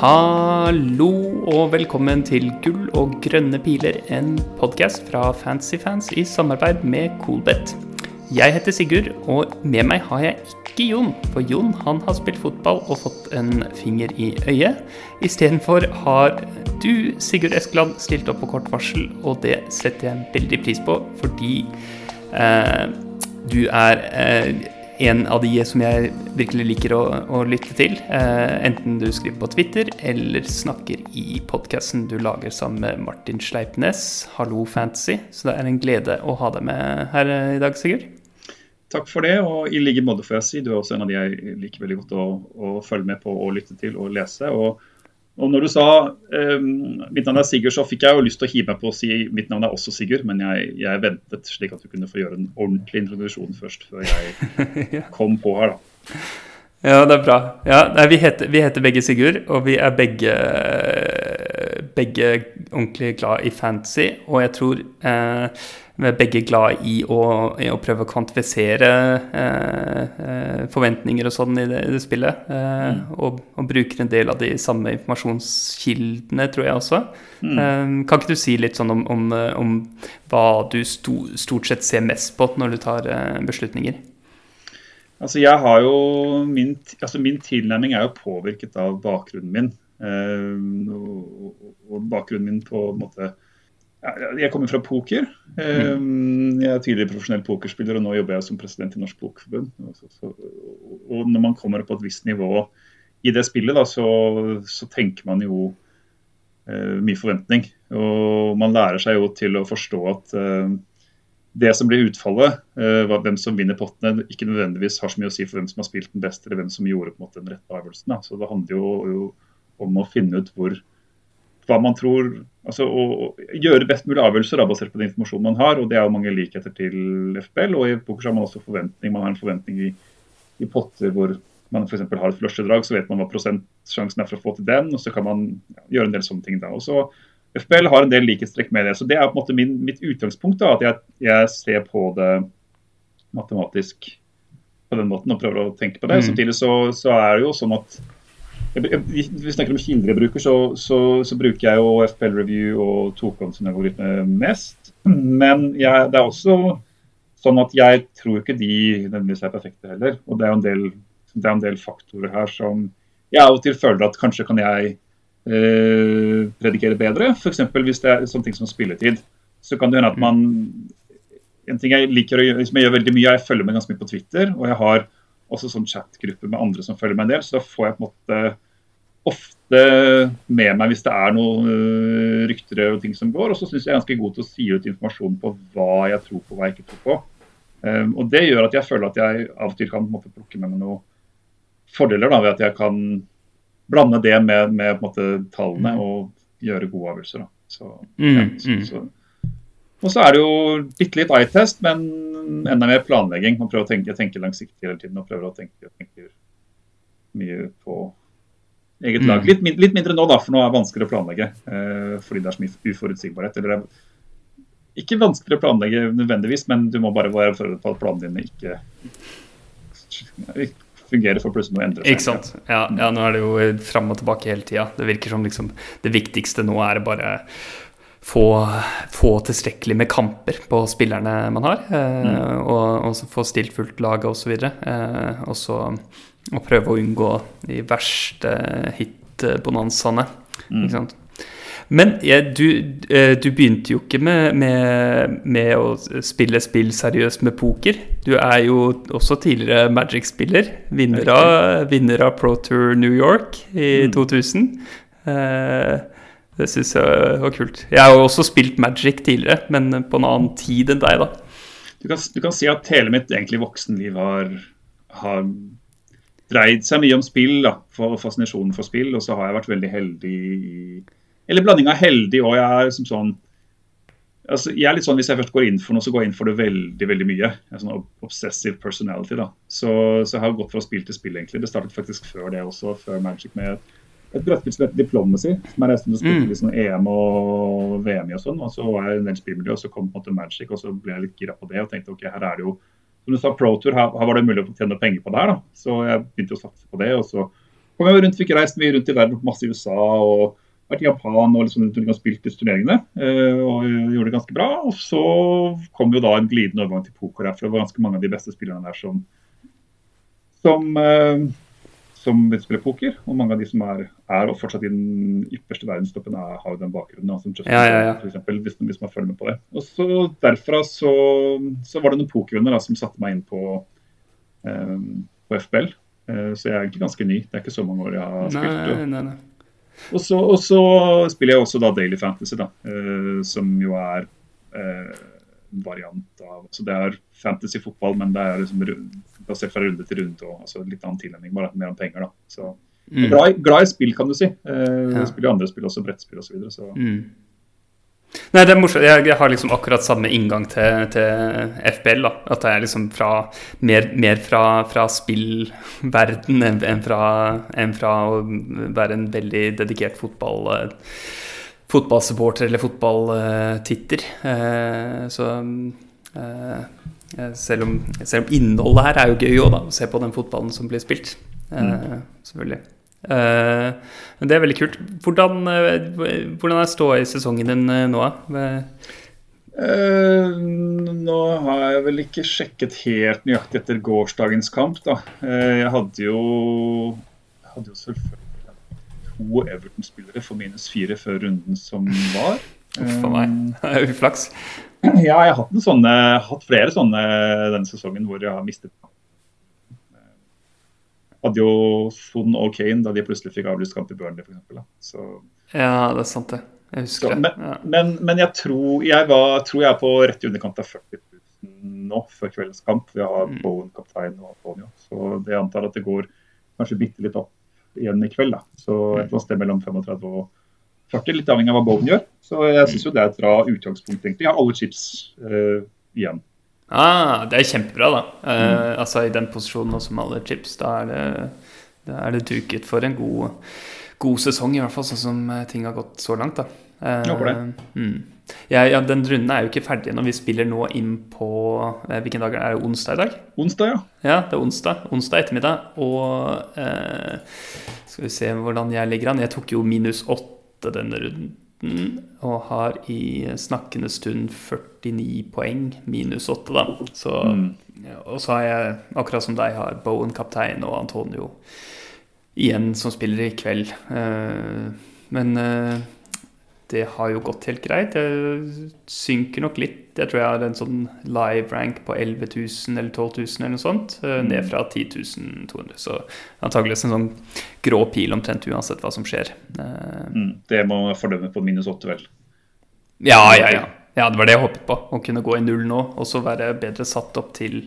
Hallo og velkommen til Gull og grønne piler, en podkast fra Fancyfans i samarbeid med Coolbet. Jeg heter Sigurd, og med meg har jeg ikke Jon, for Jon han har spilt fotball og fått en finger i øyet. Istedenfor har du, Sigurd Eskeland, stilt opp på kort varsel, og det setter jeg veldig pris på, fordi eh, du er eh, en av de som jeg virkelig liker å, å lytte til. Eh, enten du skriver på Twitter eller snakker i podkasten du lager sammen med Martin Sleipnes, Hallo Fantasy. Så det er en glede å ha deg med her i dag, Sigurd. Takk for det, og i like måte får jeg si. Du er også en av de jeg liker veldig godt å, å følge med på og lytte til og lese. og og når du sa um, mitt navn er Sigurd, så fikk jeg jo lyst til å hive meg på å si mitt navn er også Sigurd, men jeg, jeg ventet slik at du kunne få gjøre en ordentlig introduksjon først, før jeg kom på her, da. Ja, det er bra. Ja, nei, vi, heter, vi, heter, begge Sigurd, og vi er begge, begge ordentlig glad i fantasy. Og jeg tror eh, begge glad i å, i å prøve å kvantifisere eh, eh, forventninger og sånn i det, i det spillet. Eh, mm. og, og, bruker en del av de samme informasjonskildene, tror jeg også. Mm. Eh, kan ikke du si litt sånn om, om, om hva du sto, stort sett ser mest på når du tar eh, beslutninger? Altså jeg har jo min, altså min tilnærming er jo påvirket av bakgrunnen min. Eh, og, og bakgrunnen min på en måte jeg kommer fra poker. Mm. Jeg er tidligere profesjonell pokerspiller, og nå jobber jeg som president i Norsk Pokerforbund. Og når man kommer på et visst nivå i det spillet, da, så, så, tenker man jo uh, mye forventning. Og man lærer seg jo til å forstå at uh, det som blir utfallet, uh, hvem som vinner pottene, ikke nødvendigvis har så mye å si for hvem som har spilt den beste, eller hvem som gjorde på en måte den rette avgjørelsen. Da. Så det handler jo, jo om å finne ut hvor hva man tror altså å, gjøre best mulig avgjørelser basert på den informasjonen man har. og Det er jo mange likheter til FBL. og I poker har man også forventning. Man har en forventning i, i potter hvor man f.eks. har et flushedrag, så vet man hva prosentsjansen er for å få til den. og Så kan man ja, gjøre en del sånne ting da. og så FBL har en del likhetstrekk med det. så Det er på en måte min, mitt utgangspunkt. da, At jeg, jeg, ser på det matematisk på den måten og prøver å tenke på det. Mm. Samtidig så, så er det jo sånn at vi snakker om kildebruker, så, så, så, bruker jeg jo FPL Review og algoritme mest. Men jeg, det er også sånn at jeg tror ikke de nødvendigvis er perfekte heller. Og det er jo en del, det er en del faktorer her som jeg av og til føler at kanskje kan jeg eh, predikere bedre. F.eks. hvis det er sånne ting som spilletid. Så kan det hende at man En ting jeg liker å gjøre, som jeg gjør veldig mye, jeg følger med ganske mye på Twitter. og jeg har også sånn chatgruppe med andre som følger meg en del. Så da får jeg på en måte ofte med meg hvis det er noen uh, rykter og ting som går. Og så syns jeg er ganske god til å si ut informasjon på hva jeg tror på hva jeg ikke tror på. Um, og det gjør at jeg føler at jeg av og til kan måte, plukke med meg noen fordeler da, ved at jeg kan blande det med, med måte, tallene mm. og gjøre gode avgjørelser. Så, mm, ja, så, mm. så og så er det jo bitte litt eye-test, men enda mer planlegging. Man prøver å tenke, tenke langsiktig hele tiden og prøver å tenke, tenke mye på eget lag. Mm. Litt, litt, mindre nå, da, for nå er det vanskeligere å planlegge. Eh, fordi det er så mye uforutsigbarhet. Eller det er ikke vanskeligere å planlegge nødvendigvis, men du må bare være forberedt på at planene dine ikke fungerer for plutselig å endre seg. Ikke sant. Ja, ja, nå er det jo fram og tilbake hele tida. Det virker som liksom det viktigste nå er bare få, få, tilstrekkelig med kamper på spillerne man har. Eh, mm. og, og få stilt fullt lag osv. Eh, og så og prøve å unngå de verste hit-bonanzaene. Mm. Men ja, du, eh, du, begynte jo ikke med, med, med, å spille spill seriøst med poker. Du er jo også tidligere Magic-spiller. Vinner, vinner, av Pro Tour New York i mm. 2000. Eh, det syns jeg var kult. Jeg har jo også spilt Magic tidligere, men på en annen tid enn deg, da. Du kan, du kan si at hele mitt egentlig voksenliv har, har dreid seg mye om spill, da, for fascinasjonen for spill. Og så har jeg vært veldig heldig Eller blanding av heldig og jeg er som sånn altså, jeg er litt sånn, Hvis jeg først går inn for noe, så går jeg inn for det veldig veldig mye. Jeg er sånn Obsessive personality. da. Så, så jeg har gått fra spill til spill, egentlig. Det startet faktisk før det også, før Magic med et som heter Diplomacy, som er nesten spilte mm. liksom EM og VM i og sånn. Og så var jeg en del spillmiljø, og så kom på en måte Magic, og så ble jeg litt gira på det og tenkte ok, her er det jo Som du sa, Pro Tour, her, her var det mulig å tjene penger på det her, da. Så jeg begynte å satse på det. og så kom jeg rundt, fikk reist mye rundt i verden, masse i USA og vært i Japan og liksom rundt og spilt disse turneringene. Uh, og gjorde det ganske bra. Og så kom jo da en glidende overgang til poker her, for det var ganske mange av de beste spillerne der som som, uh, som spiller poker. Og mange av de som er, er og fortsatt i den ypperste verdenstoppen, er, har jo den bakgrunnen. som Justin ja, ja, ja. For eksempel, hvis, hvis, man følger med på det. Og så Derfra så, så var det noen pokervenner som satte meg inn på, um, på FBL. Uh, så jeg er egentlig ganske ny. Det er ikke så mange år jeg har spilt. Nei, nei, nei. Og så, og så, spiller jeg også da Daily Fantasy, da, uh, som jo er uh, variant av så Det er fantasy-fotball, men det er liksom basert fra runde til runde. Og, altså litt annen tilnærming, bare mer om penger. da. Så, mm. glad, glad, i spill, kan du si. Eh, ja. Spiller andre spill også, brettspill osv. Så, videre, så. Mm. Nei, det er morsomt. Jeg, jeg, har liksom akkurat samme inngang til, til FBL. da, At det er liksom fra, mer, mer fra, fra spillverden enn, enn, fra, enn, fra, å være en veldig dedikert fotball, eh, fotballsupporter eller fotballtitter. Eh, så eh, selv, om, selv om innholdet her er jo gøy òg, da. Å se på den fotballen som blir spilt. Eh, mm. Selvfølgelig. Uh, det er veldig kult. Hvordan, hvordan er ståa i sesongen din nå? nå har jeg vel ikke sjekket helt nøyaktig etter gårsdagens kamp, da. jeg hadde jo, jeg hadde jo selvfølgelig to Everton-spillere for minus fire før runden som var. Uff a meg. Uflaks. Ja, jeg har hatt, sånne, hatt flere sånne denne sesongen hvor jeg har mistet hadde jo Son og Kane da de plutselig fikk avlyst kamp i Burnley, f.eks. Ja, det er sant, det. Jeg husker så, det. Men, ja. men, men, jeg tror jeg, var, tror jeg er på rett i underkant av 40 000 nå før kveldens kamp. Vi har mm. Bowen kaptein og Antonio. Så det antar at det går kanskje bitte litt opp igjen i kveld. da. Så et eller annet sted mellom 35 og 40, litt avhengig av hva Bowen gjør. Så jeg syns jo det er et bra utgangspunkt, egentlig. Jeg har alle chips uh, igjen. Ah, det er kjempebra, da. Uh, mm. altså I den posisjonen også med alle chips, da er det, da er det duket for en god, god, sesong, i hvert fall sånn som eh, ting har gått så langt. da. Håper det. Mm. Ja, ja, Den runden er jo ikke ferdig når vi spiller nå inn på Hvilken dag er det? Onsdag i dag? Onsdag, ja. Ja, det er onsdag. Onsdag ettermiddag. Og skal vi se hvordan jeg ligger an. Jeg tok jo minus åtte denne runden og har i snakkende stund 49 poeng, minus 8, da. Så, mm. Og så har jeg, akkurat som deg, har Bowen kaptein og Antonio igjen som spiller i kveld. Uh, men uh, det har jo gått helt greit. Jeg synker nok litt. Jeg tror jeg har en sånn live rank på 11 000 eller 12 000 eller noe sånt. Eh, ned fra 10 200. Så antakeligvis en sånn grå pil omtrent uansett hva som skjer. Eh, mm, det må fordømme på minus 8, vel? Ja, ja, ja. Ja, det var det jeg håpet på. Å kunne gå i null nå, og så være bedre satt opp til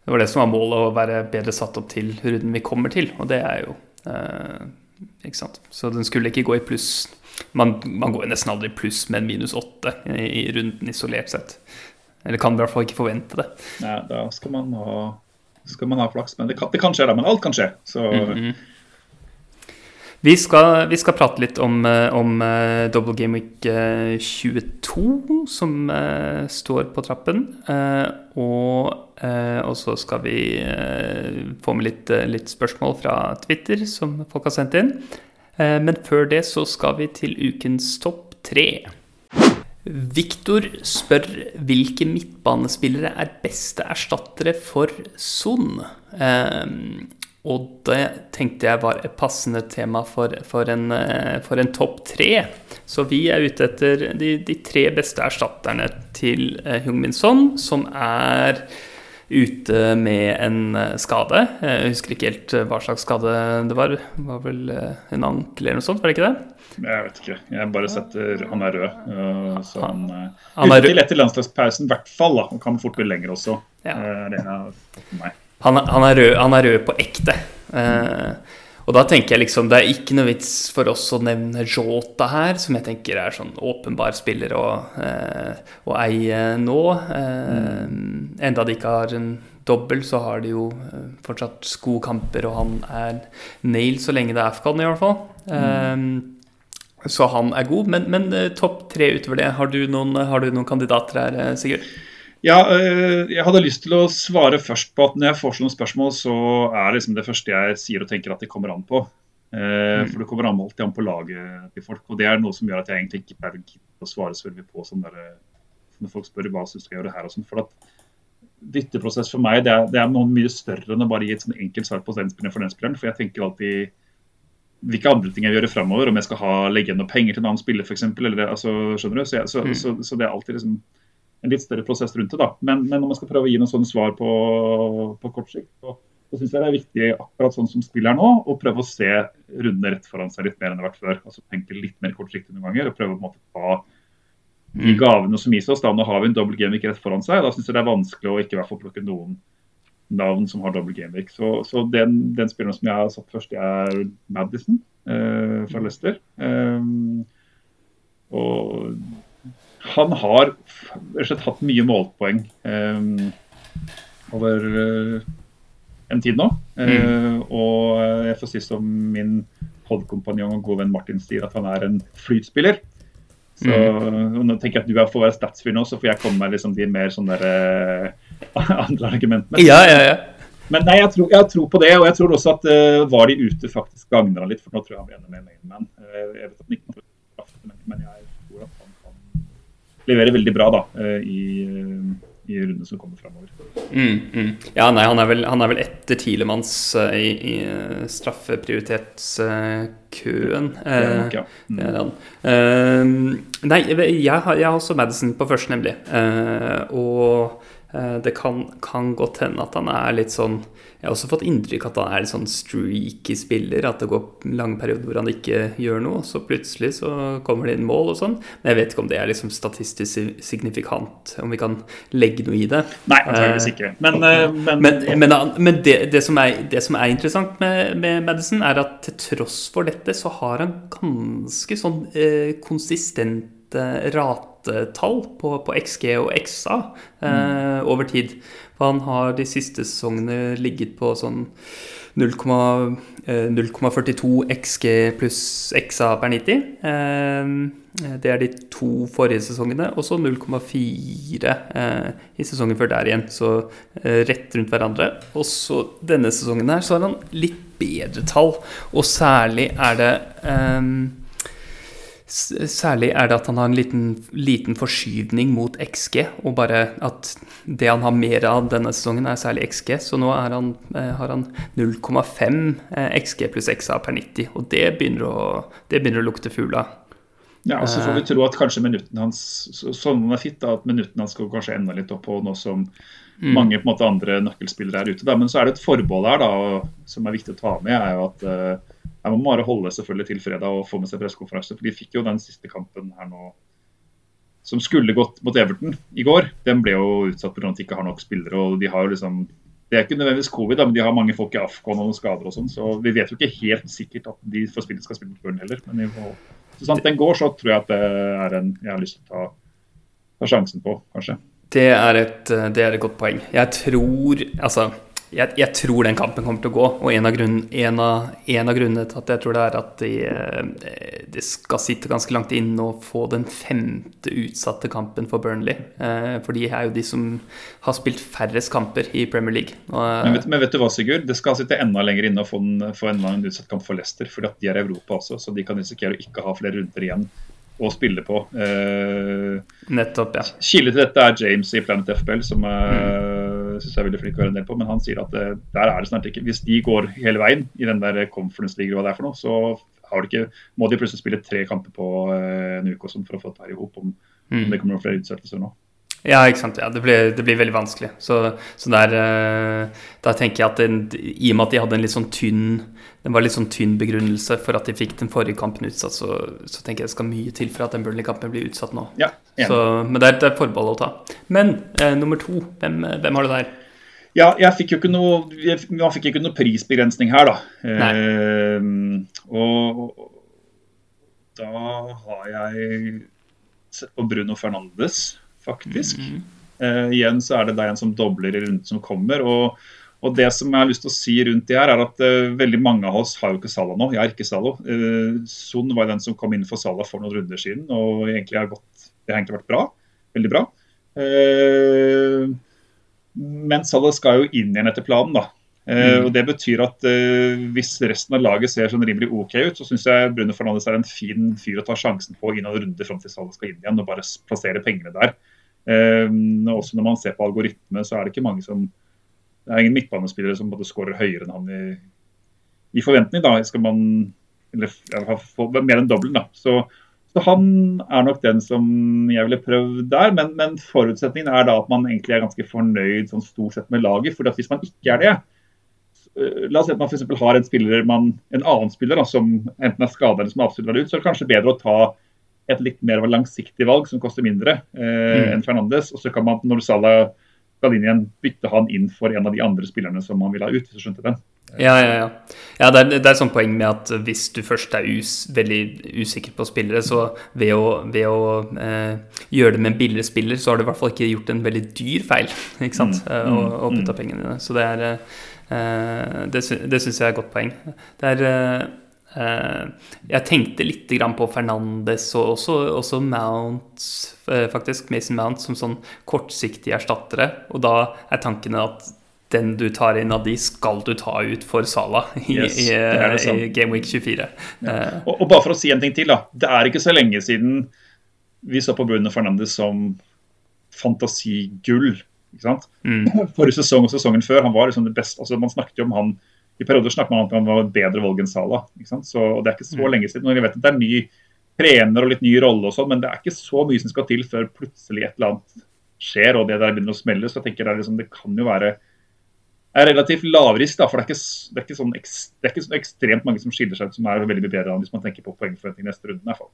Det var det som var målet, å være bedre satt opp til runden vi kommer til, og det er jo eh, Ikke sant. Så den skulle ikke gå i pluss man, man går nesten aldri pluss med en minus åtte i, i, runden isolert sett. Eller kan i hvert fall ikke forvente det. Nei, da skal man ha, skal man ha flaks. Men det kan, det kan, skje, da. Men alt kan skje. Så mm -hmm. Vi skal, vi skal, prate litt om, eh, om uh, Double Game Week 22, eh, som uh, står på trappen. Uh, og, og, så skal vi få med litt, litt, spørsmål fra Twitter, som folk har sendt inn. Eh, men før det så skal vi til ukens topp tre. Victor spør hvilke midtbanespillere er beste erstattere for Son. Um, og det tenkte jeg var et passende tema for, for en, eh, for en topp tre. Så vi er ute etter de, de tre beste erstatterne til Hung-Min Son, som er ute med en eh, skade. Jeg husker ikke helt eh, hva slags skade det var. Det var vel eh, en ankel eller noe sånt, var det ikke det? Jeg vet ikke. Jeg bare setter Han er rød. Så han, han er ute etter landslagspausen i hvert fall. da, Og kan fort bli lenger også. Ja. Det er han, han, er rød, han er rød på ekte. Mm. Og da tenker jeg liksom, Det er ikke noe vits for oss å nevne Jota her, som jeg tenker er sånn åpenbar spiller å, eh, å eie nå. Eh, mm. Enda de ikke har en dobbel, så har de jo eh, fortsatt gode kamper, og han er nail så lenge det er Afghan, i hvert fall. Mm. Eh, så han er god. Men, men eh, topp tre utover det, har du noen, har du noen kandidater her, eh, Sigurd? Ja, eh, jeg hadde lyst til å svare først på at når jeg får sånne spørsmål, så er liksom det første jeg sier og tenker at det kommer an på. Eh, for det kommer alltid an på laget til folk. Og det er noe som gjør at jeg egentlig ikke pleier å svare så veldig på sånn der, når folk spør hva syns du skal gjøre her og sånn. For at dytteprosess for meg det er, det er, noe mye større enn å bare gi et sånn enkelt svar på den spilleren for den spilleren. For jeg tenker alltid hvilke andre ting jeg vil gjøre framover, om jeg skal ha, legge igjen noe penger til en annen spiller f.eks. Altså, skjønner du? Så, jeg, så, mm. så, så, det er alltid liksom en litt større prosess rundt det. da. Men, men når man skal prøve å gi noen sånne svar på, på kort sikt, så, så syns jeg det er viktig akkurat sånn som spiller nå, å prøve å se rundene rett foran seg litt mer enn det har vært før. Altså Tenke litt mer kortsiktig noen ganger og prøve å på en måte ta de mm. gavene som gis oss. da Nå har vi en double gameweek rett foran seg. Da syns jeg det er vanskelig å ikke i hvert fall plukke noen navn som har double gameweek. Så, så den, den, spilleren som jeg har satt først, er Madison eh, fra Leicester. Eh, og han har slett hatt mye målpoeng um, over uh, en tid nå. Mm. Uh, og jeg får si som min podkompanjong og gode venn Martin sier, at han er en flytspiller. Så mm. nå tenker jeg at du får være statsfyr nå, så får jeg komme med liksom de mer sånne der, uh, andre argumentene. Ja, ja, ja. Men nei, jeg tror, jeg tror, på det, og jeg tror også at uh, var de ute faktisk gagner han litt. For nå tror jeg han blir enda mer Mainman. Uh, jeg vet at han ikke kan men jeg tror at han kan levere veldig bra da, uh, i i rundene som kommer framover. Mm, mm. Ja, nei, han er vel, han er vel etter Tilemanns uh, i, i straffeprioritetskøen. Uh, ja, mm. han. nei, jeg har, jeg har, også Madison på først, nemlig. og det kan, kan godt hende at han er litt sånn jeg har også fått inntrykk at han er en sånn streaky spiller. At det går lange perioder hvor han ikke gjør noe, så plutselig så kommer det inn mål og sånn. Men jeg vet ikke om det er liksom statistisk signifikant, om vi kan legge noe i det. Nei, antakeligvis ikke. Men, uh, men, men, men, men det, det, som er, det, som er, interessant med, med, Madison, er at til tross for dette, så har han ganske sånn eh, konsistente ratetall på, på, XG og XA eh, mm. over tid. Han har de siste sesongene ligget på sånn 0,42 eh, XG pluss XA per 90. Eh, det er de to forrige sesongene, og så 0,4 eh, i sesongen før der igjen. Så rett rundt hverandre. Og så denne sesongen her så har han litt bedre tall, og særlig er det Særlig er det at han har en liten, liten, forskyvning mot XG, og bare at det han har mer av denne sesongen, er særlig XG. Så nå han, eh, har han 0,5 eh, XG pluss XA per 90, og det begynner å, det begynner å lukte fugl av. Ja, og så får vi tro at kanskje minuttene hans sånn er fitt, da, at minuttene hans skal kanskje enda litt opp på nå som mm. mange på en måte andre nøkkelspillere er ute. Da. Men så er det et forbehold her da, som er viktig å ta med, er jo at jeg må bare holde selvfølgelig til fredag og få med seg pressekonferanse. For de fikk jo den siste kampen her nå som skulle gått mot Everton i går. Den ble jo utsatt pga. at de ikke har nok spillere. og de har jo liksom det er ikke nødvendigvis covid, da, men de har mange folk i Afghan og noen skader og sånn. Så vi vet jo ikke helt sikkert at de får spille, skal spille mot Burn heller. Men så sant den går, så tror jeg at det er en jeg har lyst til å ta, ta sjansen på, kanskje. Det er, et, det er et godt poeng. Jeg tror Altså jeg, jeg, tror den kampen kommer til å gå. Og en av, grunn, en, av, en av, grunnene til at jeg tror det er at de, eh, de, skal sitte ganske langt inne og få den femte utsatte kampen for Burnley. Eh, for de er jo de som har spilt færrest kamper i Premier League. Og, men, vet, men, vet, du hva, Sigurd? Det skal sitte enda lenger inne og få, en, få enda en utsatt kamp for Leicester. Fordi de er i Europa også, så de kan risikere å ikke ha flere runder igjen å spille på. Eh, Nettopp, ja. Kilde til dette er James i Planet FBL, som jeg mm syns jeg er veldig flink å være en del på, men han sier at eh, der er det snart ikke Hvis de går hele veien i den der conference league hva det er for noe, så har de ikke, må de plutselig spille tre kamper på uh, en uke for å få det her i hop, om, mm. om det kommer flere utsettelser nå. Ja, ikke sant. Ja, det, blir, det blir veldig vanskelig. Så, så der, der, da tenker jeg at den, i og med at de hadde en litt sånn tynn den var litt sånn tynn begrunnelse for at de fikk den forrige kampen utsatt, så, så tenker jeg det skal mye til for at den Burnley-kampen blir utsatt nå. Ja, så, men det er, et forbehold å ta. Men eh, nummer to, hvem, hvem, har du der? Ja, jeg fikk jo ikke noe, Man fikk ikke noe prisbegrensning her, da. Eh, og, da har jeg sett på Bruno Fernandes, faktisk. Mm eh, igjen så er det da en som dobler i runden som kommer. og og det som jeg har lyst til å si rundt det her, er at uh, veldig mange av oss har jo ikke Salah nå. Jeg har ikke Salah. Uh, Son var den som kom inn for Salah for noen runder siden, og egentlig har gått, det har egentlig vært bra. Veldig bra. Uh, men Salah skal jo inn igjen etter planen, da. Uh, og Det betyr at uh, hvis resten av laget ser sånn rimelig OK ut, så syns jeg Bruno Fernandes er en fin fyr å ta sjansen på i noen runder fram til Salah skal inn igjen, og bare plassere pengene der. Uh, også når man ser på algoritme, så er det ikke mange som Det er ingen midtbanespillere som både skårer høyere enn han i, i forventning. da, skal man eller få mer enn dobbelen. da, så så han er nok den som jeg ville prøvd der. Men, men, forutsetningen er da at man egentlig er ganske fornøyd sånn stort sett med laget. for hvis man ikke er det, eh, La oss si at man for har en spiller, man, en annen spiller da, som enten er skada eller som absolutt vil ut, så er det kanskje bedre å ta et litt mer langsiktig valg som koster mindre eh, mm. enn Fernandes. Og så kan man, når Salah skal inn igjen, bytte han inn for en av de andre spillerne som man vil ha ut. hvis du skjønte den. Ja, ja, ja. ja det, er, det er et sånt poeng med at hvis du først er us, veldig usikker på spillere, så ved å, ved å eh, gjøre det med en billigere spiller, så har du i hvert fall ikke gjort en veldig dyr feil. ikke sant? Mm, mm, og, og putta mm. pengene dine. Så det er eh, Det, det syns jeg er et godt poeng. Det er eh, jeg tenkte litt på Fernandes og også, også Mount, eh, faktisk, Mason Mount, som sånn kortsiktige erstattere. Og da er tankene at den du tar inn av de, skal du ta ut for Sala i, yes, i, i Game Week 24. Ja. Og, og, bare for å si en ting til, da. Det er ikke så lenge siden vi så på Bruno Fernandes som fantasigull. ikke sant? Mm. Forrige sesong og sesongen før, han var liksom det beste, altså Man snakket jo om han i perioder snakket man om at han var et bedre valg enn Sala. Så, og Det er ikke så mm. lenge siden. og jeg vet at Det er ny trener og litt ny rolle, og sånn, men det er ikke så mye som skal til før plutselig et eller annet skjer og det der begynner å smelle. så jeg tenker Det, liksom, det kan jo være er relativt lavrisk, da, for det er, ikke, det, er sånn, det er, ikke, så ekstremt mange som skiller seg ut som er veldig bedre hvis man tenker på poengforventning neste runde. i hvert fall.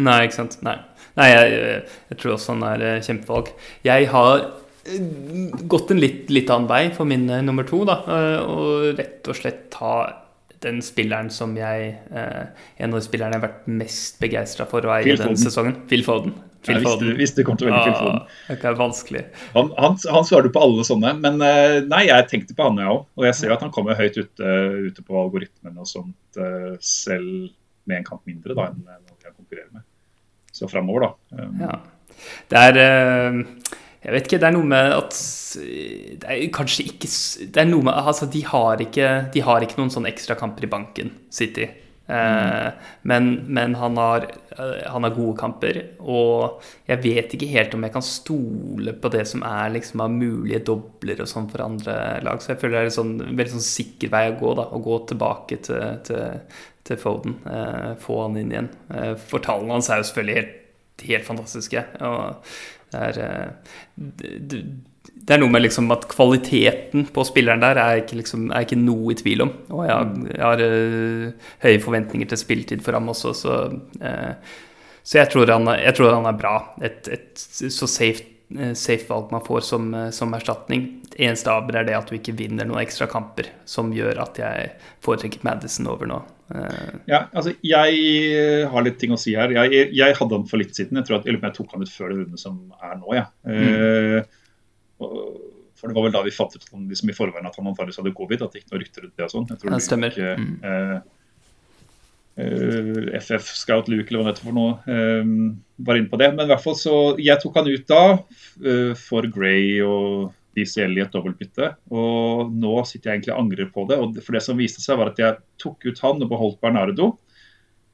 Nei, ikke sant. Nei, Nei jeg, jeg, tror også han er eh, kjempevalg. Jeg har gått en litt, litt annen vei for min uh, nummer to, da. Og rett og slett ta den spilleren som jeg uh, En av de spillerne jeg har vært mest begeistra for å eie denne sesongen. Phil Foden. Phil ja, visste du kommer til å velge Phil Foden. Ah, det er vanskelig. Han, han, han svarer på alle sånne, men eh, nei, jeg tenkte på han, jeg òg. Og jeg ser jo at han kommer høyt ute, ute på algoritmene og sånt, eh, selv med en kamp mindre da, enn noen jeg konkurrerer med. Så framover, da. Ja. Det er eh, Jeg vet ikke, det er noe med at Det er kanskje ikke Det er noe med Altså, de har ikke, de har ikke noen sånne ekstrakamper i banken, City. Mm. Men, men han, har, eh, han, har, gode kamper, og jeg vet ikke helt om jeg kan stole på det som er liksom av mulige dobler og sånn for andre lag. Så jeg føler det er en sånn, veldig sånn sikker vei å gå. da, Å gå tilbake til, til, til Foden. Eh, få han inn igjen. Eh, for tallene hans er jo selvfølgelig helt, helt fantastiske. og det er, det, det er noe med liksom at kvaliteten på spilleren der er ikke, liksom, er ikke noe i tvil om. Og jeg har, mm. jeg har uh, høye forventninger til spilletid for ham også, så, uh, så jeg, tror han, jeg, tror han, er bra. Et, et så safe, uh, safe, valg man får som, som erstatning. Det eneste aber er det at du ikke vinner noen ekstra kamper, som gjør at jeg foretrekker Madison over nå. Ja, altså Jeg har litt ting å si her. Jeg, jeg hadde han for litt siden. Jeg tror at jeg, jeg tok han ut før det runde som er nå. Ja. Mm. For det var vel da vi fant ut liksom i forveien at han antakeligvis hadde covid. At det ikke noe rykter ut det og sånn. Jeg tror det stemmer. Mm. uh, eh FF Scout Luke eller hva det heter for noe, eh, var inne på det. Men i hvert fall så Jeg tok han ut da for Gray og DCL i et dobbeltbytte. Og nå sitter jeg egentlig og angrer på det. Og for det som viste seg, var at jeg tok ut han og beholdt Bernardo.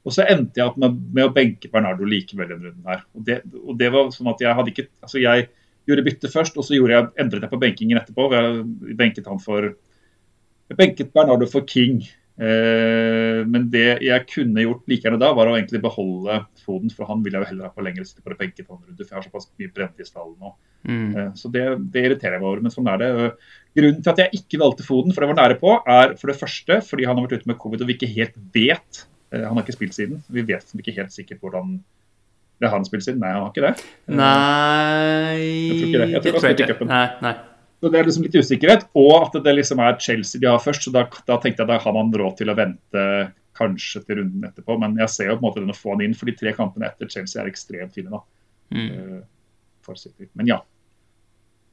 Og så endte jeg opp med, med å benke Bernardo likevel denne runden her. Og det, og det var sånn at jeg hadde ikke Altså jeg gjorde bytte først, og så jeg, endret jeg på benkingen etterpå. Jeg benket han for Jeg benket Bernardo for King. Eh, men det jeg kunne gjort like gjerne da, var å egentlig beholde Foden, for han vil jeg jo heller ha på lengre sikt for å benke for for jeg har såpass mye brent i stallen nå. Mm. Eh, så det, det, irriterer jeg meg over, men sånn er det. Grunnen til at jeg ikke valgte Foden, for det var nære på, er for det første fordi han har vært ute med covid og vi ikke helt vet eh, Han har ikke spilt siden. Vi vet ikke helt sikkert hvordan det har han spilt siden? Nei, han har ikke det. Nei Jeg tror ikke det. Jeg tror det han spilte Nei, nei. Så Det er liksom litt usikkerhet, og at det liksom er Chelsea de har først. så Da, da tenkte jeg da har man råd til å vente kanskje til runden etterpå. Men jeg ser jo på en måte den å få han inn, for de tre kampene etter Chelsea er ekstremt fine. da. Mm. Uh, men ja.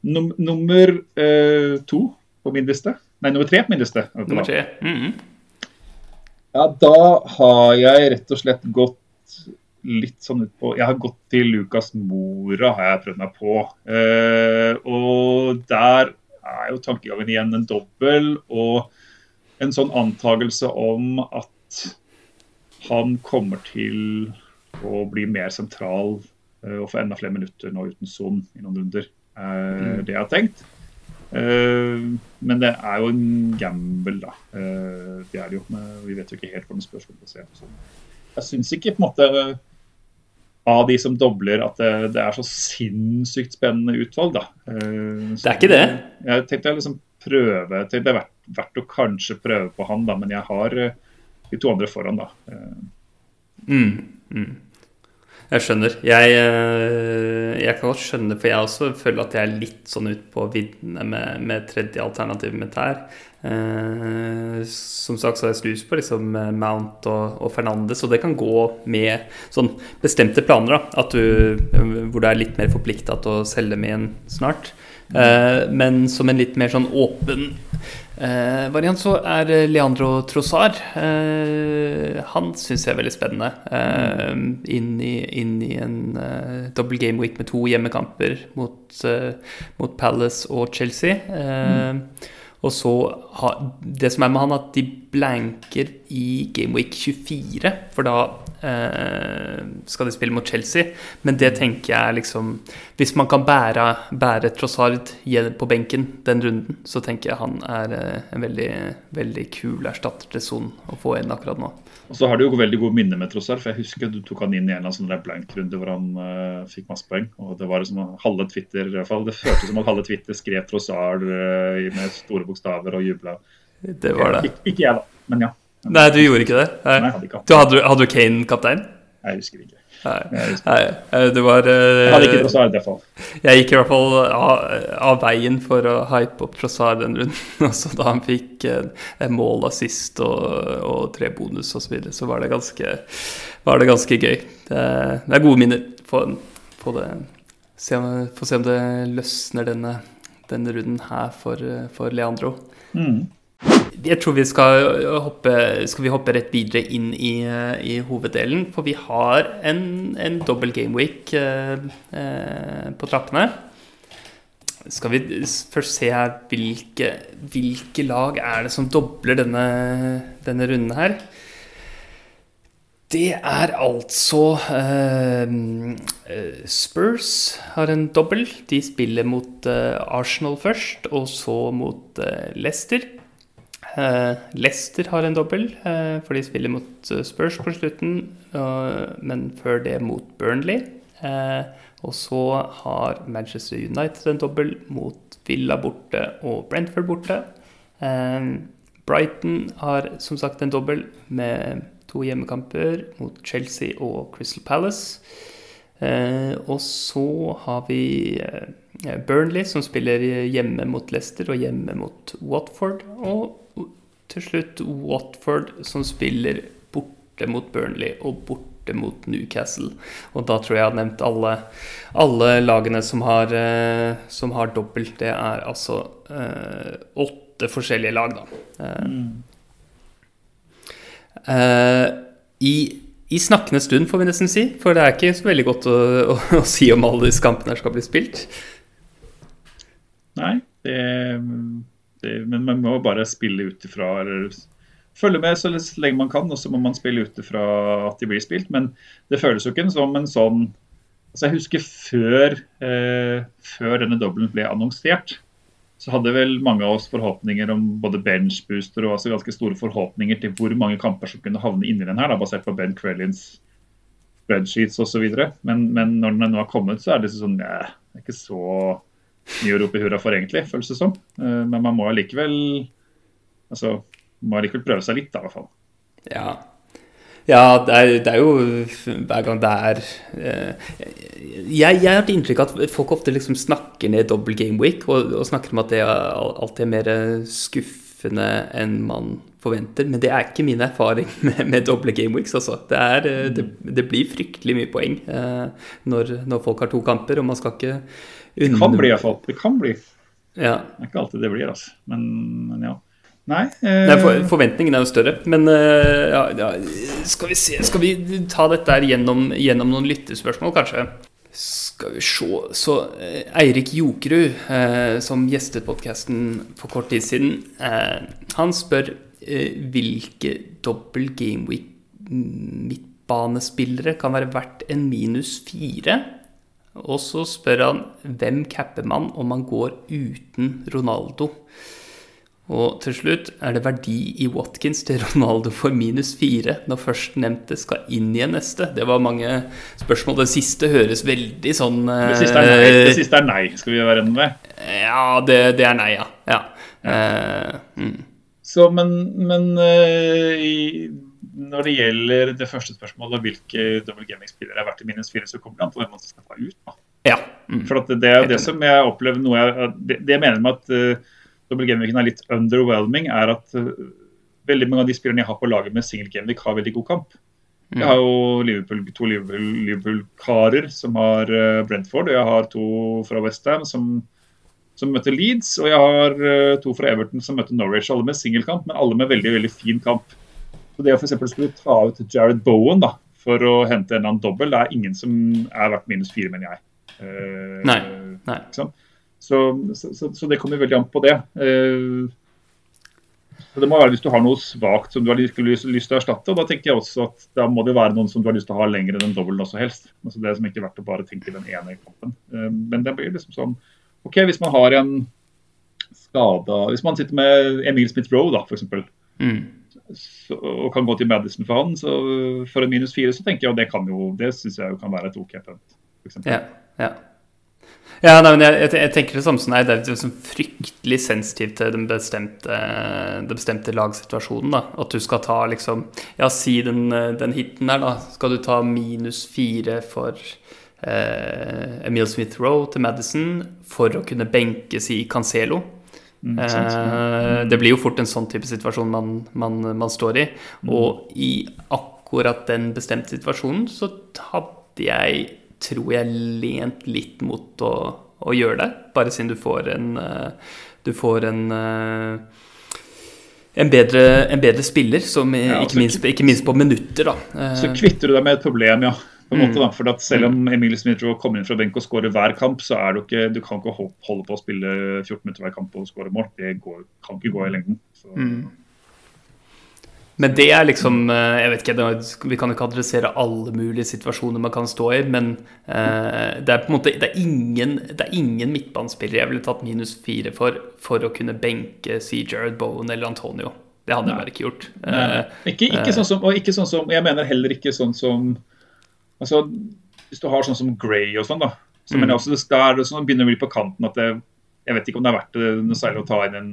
Num nummer uh, to på min liste. Nei, nummer tre på min liste. Nummer tre. Mm -hmm. Ja, da har jeg rett og slett gått litt sånn ut på Jeg har gått til Lucas Mora, har jeg prøvd meg på. Uh, og der er jo tankegangen igjen en dobbel og en sånn antakelse om at han kommer til å bli mer sentral uh, og få enda flere minutter nå uten Son i noen runder. Uh, mm. Det jeg har tenkt. Uh, men det er jo en gamble, da. Det er det jo. Vi vet jo ikke helt hvordan spørsmålet ser ut. Jeg syns ikke på en måte av de som dobler, at det, det er så sinnssykt spennende utvalg, da. Uh, det er ikke det? Jeg tenkte jeg liksom prøve Det er verdt, verdt, å kanskje prøve på han, da, men jeg har de to andre foran, da. Mm, mm. Jeg skjønner. Jeg, eh, jeg, kan godt skjønne, for jeg også føler at jeg er litt sånn ute på viddene med, med tredje alternativet mitt her. Eh, som sagt så har jeg snus på liksom eh, Mount og, og, Fernandes, og det kan gå med sånn bestemte planer. da, du, Hvor du er litt mer forplikta til å selge med en snart. Men som en litt mer sånn åpen Eh, variant så er Leandro Trossard. Eh, han syns jeg er veldig spennende. Eh, inn, i, inn, i, en eh, double game week med to hjemmekamper mot, uh, mot Palace og Chelsea. Mm. Og så ha, Det som er med han, at de blanker i Gameweek 24. For da eh, skal de spille mot Chelsea. Men det tenker jeg liksom Hvis man kan bære, bære Trossard på benken den runden, så tenker jeg han er eh, en veldig, veldig kul erstatter til Son å få inn akkurat nå. Og så har du jo veldig gode minner med Trossard, for jeg husker du tok han inn i en sånn blank-runde hvor han uh, fikk masse poeng. Og det var som halve Twitter, i hvert fall, det føltes som at halve Twitter skrev Trossard uh, med store bokstaver og jubla. Det var det. Ik ikke jeg, da, men ja. Nei, du gjorde ikke det? Nei, Nei hadde ikke du hadde, hadde du Kane kaptein? Jeg husker ikke. Nei, nei, det var uh, Jeg hadde ikke Trossard, i hvert fall. Jeg gikk i hvert fall av, av veien for å hype opp Trossard den runden. Altså, da han fikk uh, mål, assist og, og tre bonus osv., så, videre, så var det ganske, var det ganske gøy. Det, det er gode minner. Få, få, det, se, få se om det løsner denne, denne runden her for, for Leandro. Mm. Jeg tror vi skal hoppe, skal vi hoppe rett videre inn i, i, hoveddelen. For vi har en, en dobbel gameweek eh, eh, på trappene. Skal vi først se her hvilke, hvilke lag er det som dobler denne, denne runden her? Det er altså eh, Spurs har en dobbel. De spiller mot Arsenal først, og så mot Leicester. Uh, Leicester har en dobbel, uh, for de spiller mot uh, Spurs på slutten, men før det mot Burnley. og så har Manchester United en dobbel mot Villa borte og Brentford borte. Brighton har som sagt en dobbel med to hjemmekamper mot Chelsea og Crystal Palace. og så har vi Burnley, som spiller hjemme mot Leicester og hjemme mot Watford. Og til slutt Watford, som spiller borte mot Burnley og borte mot Newcastle. Og da tror jeg jeg har nevnt alle, alle lagene som har, eh, som har dobbelt. Det er altså eh, åtte forskjellige lag, da. Eh, eh, i, i, snakkende stund, får vi nesten si. For det er ikke så veldig godt å, å, å si om alle disse kampene skal bli spilt. Nei, det det, men man må bare spille ut ifra eller følge med så lenge man kan, og så må man spille ut ifra at de blir spilt. Men det føles jo ikke som en sånn altså Jeg husker før, eh, før denne dobbelen ble annonsert, så hadde vel mange av oss forhåpninger om både benchbooster og altså ganske store forhåpninger til hvor mange kamper som kunne havne inni den her, da, basert på Ben Crellins spreadsheets osv. Men, men når den nå har kommet, så er det sånn ja, det er ikke så mye å rope hurra for, egentlig, føles det som. Eh, men man må allikevel altså, må allikevel prøve seg litt, da, i hvert fall. Ja. Ja, det er, det er, jo hver gang det er eh, jeg, jeg, har hatt inntrykk av at folk ofte liksom snakker ned double game week og, og, snakker om at det alltid er mer skuffende enn man forventer. Men det er ikke min erfaring med, med doble game weeks. Altså. Det, er, eh, det, det, blir fryktelig mye poeng eh, når, når, folk har to kamper, og man skal ikke det kan bli iallfall. Det kan bli. Ja. Det er ikke alltid det blir, altså. Men, men ja. Nei. Eh... Nei for, forventningen er jo større. Men uh, ja, ja, skal vi se Skal vi ta dette her gjennom, gjennom noen lyttespørsmål, kanskje? Skal vi se Så eh, Eirik Jokerud, eh, som gjestet podkasten for kort tid siden, eh, han spør eh, hvilke dobbel gameweek midtbanespillere kan være verdt en minus fire. Og så spør han hvem capper man om man går uten Ronaldo. Og til slutt er det verdi i Watkins til Ronaldo for minus fire når førstnevnte skal inn i en neste? Det var mange spørsmål. Det siste høres veldig sånn Det siste er nei, det siste er nei skal vi være enige med? Ja, det, det, er nei, ja. ja. ja. Uh, mm. Så, men, men uh, i, når det gjelder det første spørsmålet, hvilke double gaming-spillere er verdt i minus fire, så kommer det an på hvem man skal ta ut. Da. Ja. Mm. For det, det er det som jeg opplever noe jeg, det, det jeg mener med at uh, double gameweeken er litt underwhelming, er at uh, veldig mange av de spillerne jeg har på laget med single gaming, har veldig god kamp. Jeg har jo Liverpool, to Liverpool-karer Liverpool som har uh, Brentford, og jeg har to fra Westham som, som møter Leeds, og jeg har uh, to fra Everton som møter Norwich. Alle med singelkamp, men alle med veldig veldig fin kamp. Så Det å for skulle ta ut Jared Bowen da, for å hente en eller annen dobbel, det er ingen som er verdt minus fire, mener jeg. Uh, nei, nei. Liksom. Så, så, så, det kommer veldig an på det. Uh, så det må være hvis du har noe svakt som du har lyst, lyst, til å erstatte. og Da tenker jeg også at da må det være noen som du har lyst til å ha lenger enn den dobbelen også helst. Altså Det som ikke er verdt å bare tenke den ene kampen. Eh, men det blir liksom sånn OK, hvis man har en skada Hvis man sitter med Emil Smith-Roe, da, f.eks. Mm. Og kan gå til Madison for han, så for en minus fire, så tenker jeg at det kan jo Det syns jeg kan være et OK punt. Ja, ja. Nei, men jeg, jeg, tenker det samme som deg. Det er liksom fryktelig sensitivt til den bestemte, den bestemte lagsituasjonen. da. At du skal ta liksom Ja, si den, den hiten der, da. Skal du ta minus fire for eh, Emil Smith-Roe til Madison for å kunne benke si Cancelo? Mm, eh, det blir jo fort en sånn type situasjon man, man, man står i. Mm. Og i akkurat den bestemte situasjonen så hadde jeg tror jeg lent litt mot å, å gjøre det. Bare siden du får en eh, Du får en eh, en bedre, en bedre spiller, som ja, ikke, minst, ikke, minst, på minutter. Da. Så kvitter du deg med et problem, ja. På en mm. måte da, for at Selv om Emil Emilie smith kommer inn fra benk og skårer hver kamp, så er du ikke, du kan ikke holde på å spille 14 minutter hver kamp og skåre mål. Det går, kan ikke gå i lengden. Så. Mm. Men det er liksom eh, Jeg vet ikke, Vi kan ikke adressere alle mulige situasjoner man kan stå i, men uh, det er på en måte Det er ingen, det er ingen midtbanespillere jeg ville tatt minus fire for for å kunne benke si Jared Bowen eller Antonio. Det hadde jeg bare ikke gjort. Uh, ikke, ikke, sånn som, og ikke sånn som Jeg mener heller ikke sånn som Altså, hvis du har sånn som Grey og sånn, da. Så mm. jeg også, det, er sånn, begynner å bli på kanten at det, Jeg vet ikke om det er verdt det noe særlig å ta inn en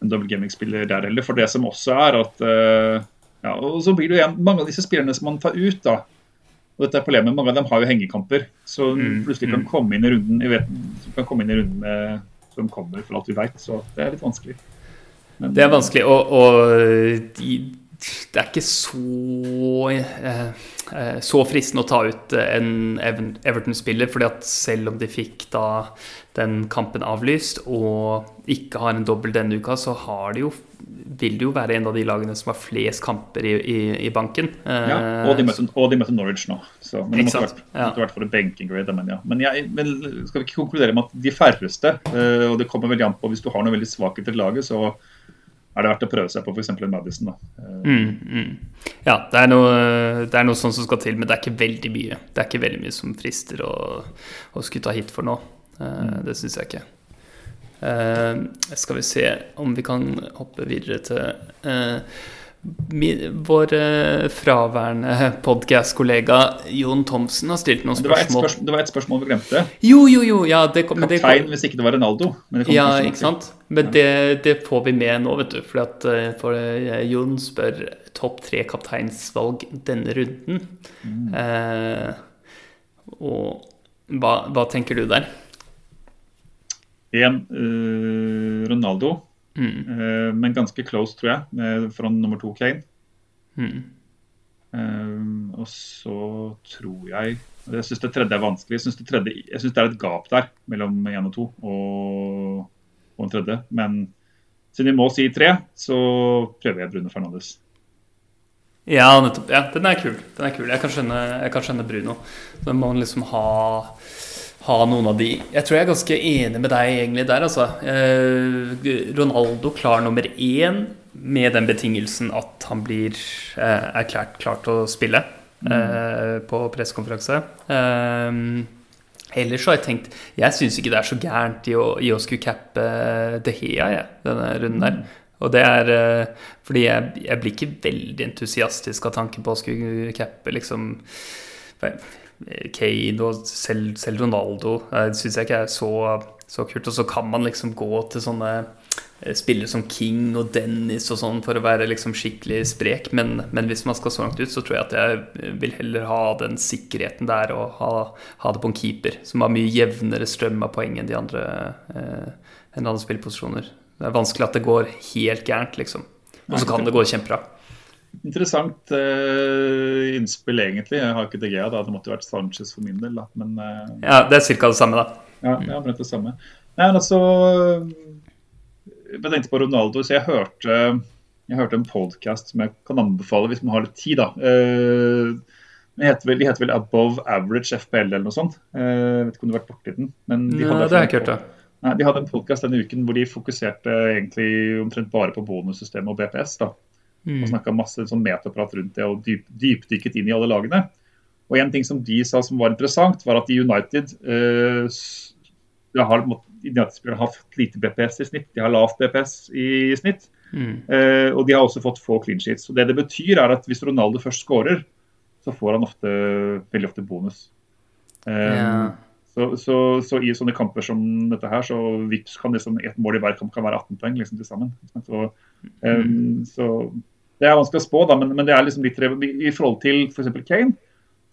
en double gaming-spiller der heller. For det som også er at uh, ja, og så blir det igjen mange av disse spillerne som man tar ut, da. Og dette er problemet, Mange av dem har jo hengekamper, så mm, plutselig kan mm. komme inn i runden jeg vet, kan komme inn i runden med, som kommer, for alt vi vet. Så det er litt vanskelig. Men, det er vanskelig, og, og de, det er ikke så eh, eh, så fristende å ta ut en Everton-spiller, fordi at selv om de fikk da den kampen avlyst og ikke har en dobbel denne uka, så har de jo vil det jo være en av de lagene som har flest kamper i, i, i banken. Ja, og de, møter, og de møter Norwich nå. Så, men det måtte vært, ja. vært for en benking grade. Men, ja. men, jeg, men skal vi ikke konkludere med at de færreste, og det kommer veldig an på hvis du har noe veldig svakheter i laget, så er det verdt å prøve seg på f.eks. Madison. da. Mm, mm. Ja, det er, noe, det er noe sånt som skal til, men det er ikke veldig mye. Det er ikke veldig mye som frister å, å skulle ta hit for nå. Uh. Det syns jeg ikke. Uh, skal vi se om vi kan hoppe videre til uh, vår uh, fraværende podkast-kollega Jon Thomsen har stilt noen spørsmål. Det spørsmål, det var et spørsmål vi glemte. Jo, jo, jo. Ja, det kom, Kaptein hvis ikke det var Ronaldo. ja, ikke sant. Men det, det, får vi med nå, vet du. Fordi at, uh, for uh, Jon spør topp tre kapteinsvalg denne runden. Mm. og hva, hva, tenker du der? En Ronaldo. Mm. Uh, men ganske close, tror jeg, fra nummer to Kane. Mm. Uh, og så tror jeg Jeg syns det tredje er vanskelig. Jeg syns det, det, er et gap der mellom én og to og, og, en tredje. Men siden vi må si tre, så prøver jeg Bruno Fernandes. Ja, nettopp. Ja, den er kul. Den er kul. Jeg kan skjønne, jeg kan skjønne Bruno. Så må man liksom ha, ha noen av de Jeg tror jeg er ganske enig med deg egentlig der, altså. Eh, Ronaldo klar nummer én med den betingelsen at han blir eh, erklært klar til å spille eh, på pressekonferanse. Eh, ellers så har jeg tenkt Jeg syns ikke det er så gærent i å, i å skulle cappe De Hea, jeg, denne runden der. Og det er eh, fordi jeg, jeg, blir ikke veldig entusiastisk av tanken på å skulle cappe liksom Kane og selv, selv Ronaldo. Det syns jeg ikke er så, så, kult. Og så kan man liksom gå til sånne eh, spillere som King og Dennis og sånn for å være liksom skikkelig sprek. Men, men, hvis man skal så langt ut, så tror jeg at jeg vil heller ha den sikkerheten der og ha, ha det på en keeper som har mye jevnere strøm av poeng enn de andre, eh, enn andre spillposisjoner. Det er vanskelig at det går helt gærent, liksom. Og så kan det gå kjempebra. Interessant uh, innspill, egentlig. Jeg har ikke DGA, da. Det måtte vært Sanchez for min del, da. Men, uh, ja, det er ca. det samme, da. Ja, ja det samme. Nei, men altså Jeg tenkte på Ronaldo, så jeg hørte, jeg hørte en podkast som jeg kan anbefale hvis man har litt tid, da. Uh, de heter, vel, de heter vel Above Average FPL eller noe sånt. Jeg vet ikke om du har vært borti den? Men de Nei, det har jeg ikke hørt. da. Nei, De hadde en podkast denne uken hvor de fokuserte egentlig omtrent bare på bonussystemet og BPS. da. Mm. Og snakka masse sånn metaprat rundt det og dyp, dypdykket inn i alle lagene. Og en ting som de sa som var interessant, var at i United uh, har, United har fått lite BPS i snitt. De har lavt BPS i snitt. Mm. Uh, og de har også fått få clean sheets. Og det det betyr, er at hvis Ronaldo først scorer, så får han ofte, veldig ofte bonus. Um, yeah. Så, så, så, i sånne kamper som dette her, så vips kan liksom ett mål i hver kamp kan være 18 poeng liksom til sammen. Så, um, så det er vanskelig å spå, da, men, men det er liksom litt i forhold til f.eks. For Kane,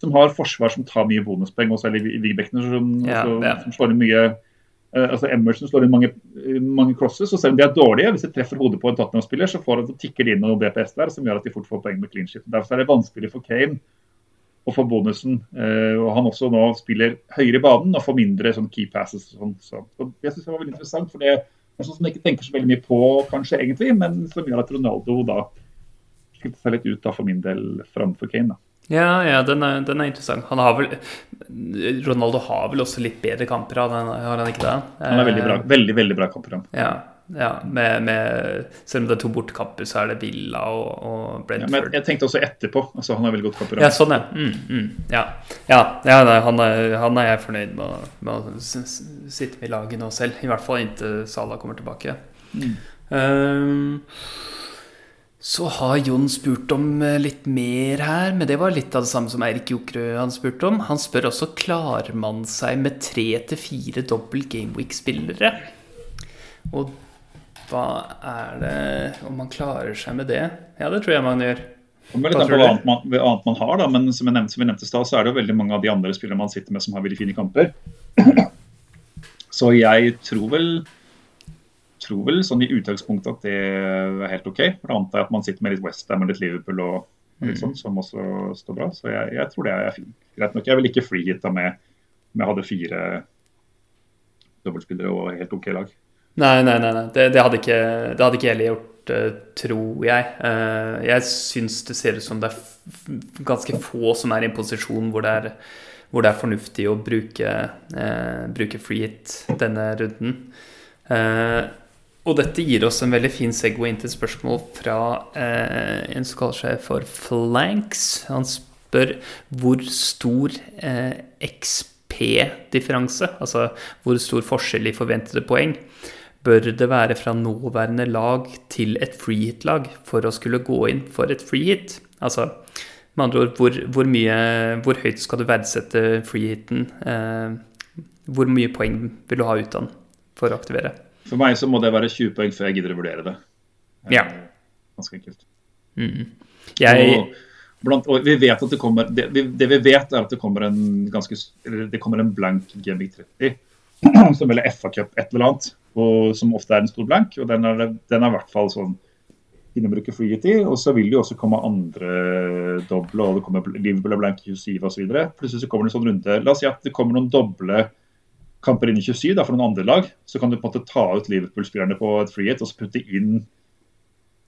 som har forsvar som tar mye bonuspoeng, og særlig Vibekner, som, ja, ja. som slår inn mye uh, altså Emerson slår inn mange, mange crosses, og selv om de er dårlige, hvis de treffer hodet på en Tottenham-spiller, så får de, tikker de inn noe BPS der som gjør at de fort får poeng med clean shit. Derfor er det vanskelig for Kane og får bonusen. Eh, og han også nå spiller høyere i banen og får mindre sånn key passes. og sånn. Så, så jeg synes det var veldig interessant, for det er sånn som jeg ikke tenker så veldig mye på kanskje egentlig, men som gjør at Ronaldo da skilte seg litt ut da for min del framfor Kane. da. Ja, ja den, er, den, er, interessant. Han har vel, Ronaldo har vel også litt bedre kamper, har han ikke det? Han har veldig bra, veldig, veldig bra kamper. Ja, ja, med, med, selv om det er to bortkamper, så er det Villa og, og Brentford. Ja, men jeg tenkte også etterpå. altså Han har veldig godt kamper. Ja, sånn, ja. Mm, mm, ja. ja, ja nei, han, er, han, er, jeg fornøyd med, med, å sitte med i laget nå selv. I hvert fall inntil Salah kommer tilbake. Mm. Um, så har Jon spurt om eh, litt mer her, men det var litt av det samme som Eirik Jokerø han spurte om. Han spør også klarer man seg med tre til fire dobbel Gameweek-spillere. Og hva er det Om man klarer seg med det? Ja, det tror jeg man gjør. Hva annet man, annet man, har, da, men som, jeg nevnte, som vi nevnte sted, så er det jo veldig mange av de andre spillerne man sitter med som har veldig fine kamper. Så jeg tror vel tror vel sånn i utgangspunktet at det er helt OK. For da antar jeg at man sitter med litt Westham og litt Liverpool og, og litt mm. sånn, som også står bra. Så jeg, jeg tror det er fint. Greit nok. Jeg vil ikke freehitta med om jeg hadde fire dobbeltspillere og helt OK lag. Nei, nei, nei. nei. Det, det, hadde ikke, det hadde ikke heller gjort, uh, tror jeg. Uh, jeg syns det ser ut som det er ganske få som er i en posisjon hvor det er, hvor det er fornuftig å bruke, eh, bruke free hit denne runden. og dette gir oss en veldig fin segway inn til spørsmål fra en som kaller seg for Flanks. Han spør hvor stor XP-differanse, altså hvor stor forskjell i forventede poeng, bør det være fra nåværende lag til et freehit-lag for å skulle gå inn for et freehit? Altså, med andre ord, hvor, hvor, mye, hvor høyt skal du verdsette freehiten? Eh, hvor mye poeng vil du ha ut av den for å aktivere? For meg så må det være 20 poeng før jeg gidder å vurdere det. Eh, ja. Ganske enkelt. Mm. Jeg... Og, blant, og vi vet at det kommer det vi, det vi, vet, er at det kommer en ganske det kommer en blank Gaming 30 som eller FA-cup et eller annet og, som ofte er en stor blank. og Den er, den er i hvert fall sånn innebruker i. Og så vil det jo også komme andre doble, og det kommer Liverpool og blank 27 osv. Plutselig så kommer det en sånn runde. La oss si at det kommer noen doble kamper inn i 27 da, for noen andre lag. Så kan du på en måte ta ut Liverpool-spillerne på et freehit og så putte inn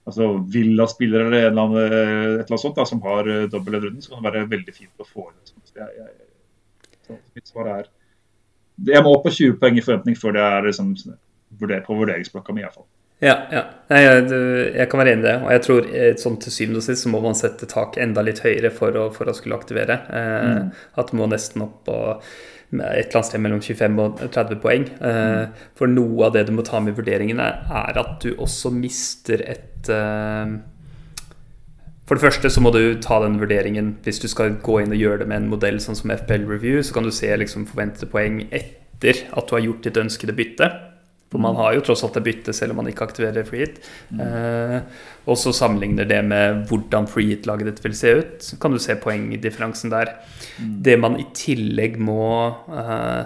altså Villa-spillere eller, eller annen, et eller annet sånt da, som har dobbel en runde. så kan det være veldig fint å få inn. Så jeg, jeg, så mitt svar er Jeg må opp på 20 poeng i forventning før det er liksom, på vurderingsblokka mi, iallfall. Ja, ja. Nei, jeg, jeg, kan være enig i det. Og jeg tror eh, sånn til syvende og sist så må man sette tak enda litt høyere for å, for å skulle aktivere. Eh, mm. At det må nesten opp på et eller annet sted mellom 25 og 30 poeng. Eh, mm. For noe av det du må ta med i vurderingen, er at du også mister et eh, For det første så må du ta den vurderingen hvis du skal gå inn og gjøre det med en modell sånn som FPL Review, så kan du se liksom forventede poeng etter at du har gjort ditt ønskede bytte. For man har jo tross alt et bytte selv om man ikke aktiverer free hit. Mm. Eh, og så sammenligner det med hvordan free hit-laget ditt vil se ut. Så kan du se poengdifferansen der. Mm. Det man i tillegg må, eh,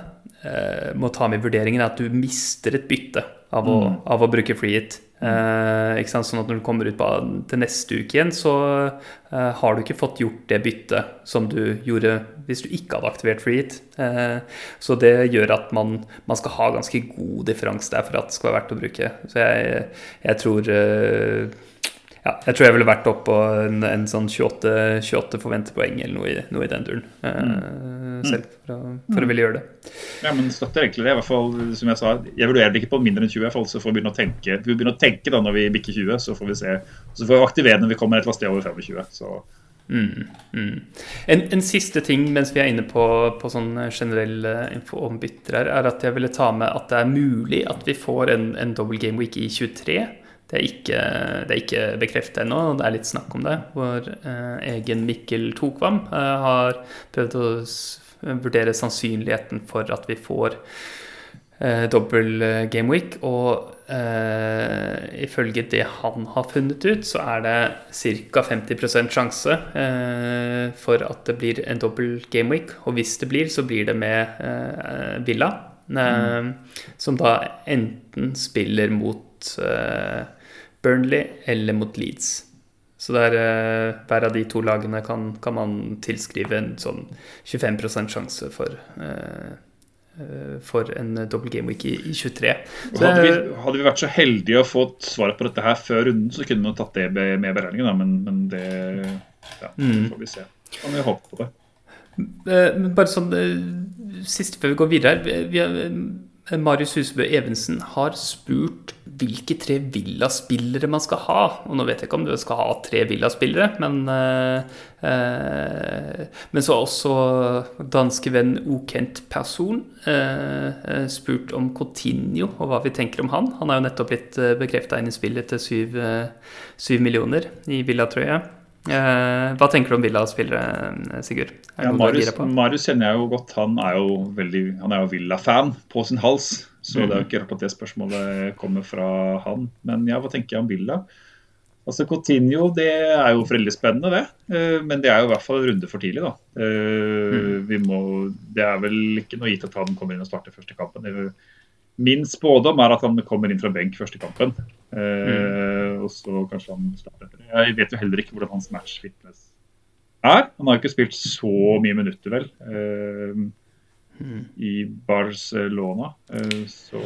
eh, må ta med i vurderingen, er at du mister et bytte av å, mm. av å bruke free hit. Eh, sånn at når du kommer ut på, til neste uke igjen, så eh, har du ikke fått gjort det byttet som du gjorde hvis du ikke hadde aktivert freehit. Eh, så det gjør at man, man, skal ha ganske god differanse der for at det skal være verdt å bruke. Så jeg, jeg tror eh, ja, jeg tror jeg ville vært oppå på en, en sånn 28, 28 forventepoeng eller noe i, noe i den duren. Uh, mm. Selv for å, for å, ville gjøre det. Ja, men støtter egentlig det. i hvert fall, som Jeg sa, jeg vurderer det ikke på mindre enn 20, i hvert fall, så får vi begynne å tenke vi begynne å tenke da når vi bikker 20. Så får vi se, så får vi aktivere når vi kommer et eller annet sted over 25. så Mm, mm. En, en, siste ting mens vi er inne på, på sånn generell info om bytter er at jeg ville ta med at det er mulig at vi får en, en double game week i 23. Det er ikke, ikke bekreftet ennå, det er litt snakk om det. Vår eh, egen Mikkel Tokvam eh, har prøvd å vurdere sannsynligheten for at vi får eh, dobbel game gameweek. Og eh, ifølge det han har funnet ut, så er det ca. 50 sjanse eh, for at det blir en dobbel gameweek. Og hvis det blir, så blir det med eh, Villa. Mm. Som da enten spiller mot Burnley eller mot Leeds. Så der, uh, hver av de to lagene kan, kan man tilskrive en sånn 25% sjanse for, uh, for en dobbel gameweek i, i 23. Hadde vi, hadde, vi, vært så heldige å få svaret på dette her før runden, så kunne vi tatt det med i beregningen, men, men, det ja, mm. får vi se. Kan vi håpe på det. Men bare sånn siste før vi går videre her. Marius Husebø Evensen har spurt hvilke tre Villa-spillere man skal ha. Og nå vet jeg ikke om du skal ha tre Villa-spillere, men, eh, eh, men så har også danske venn Okent person eh, eh, spurt om Coutinho og hva vi tenker om han. Han er jo nettopp blitt eh, bekrefta inn i spillet til syv, syv millioner i Villa-trøye. Eh, hva tenker du om Villa-spillere, Sigurd? Ja, Marius, Marius, kjenner jeg jo godt. Han er jo, veldig, jo Villa-fan på sin hals. Så det er jo mhm. ikke rart at det spørsmålet kommer fra han. Men ja, hva tenker jeg om Villa? Altså Coutinho det er jo veldig spennende, det. Eh, men det er jo i hvert fall en runde for tidlig, da. Vi Må, det er vel ikke noe gitt at han kommer inn og starter første kampen. Min spådom er at han kommer inn fra benk første kampen. Mm. Og så kanskje han starter etter. Jeg vet jo heller ikke hvordan hans match fitness er. Han har jo ikke spilt så mye minutter, vel, mm. i Barcelona. Uh, så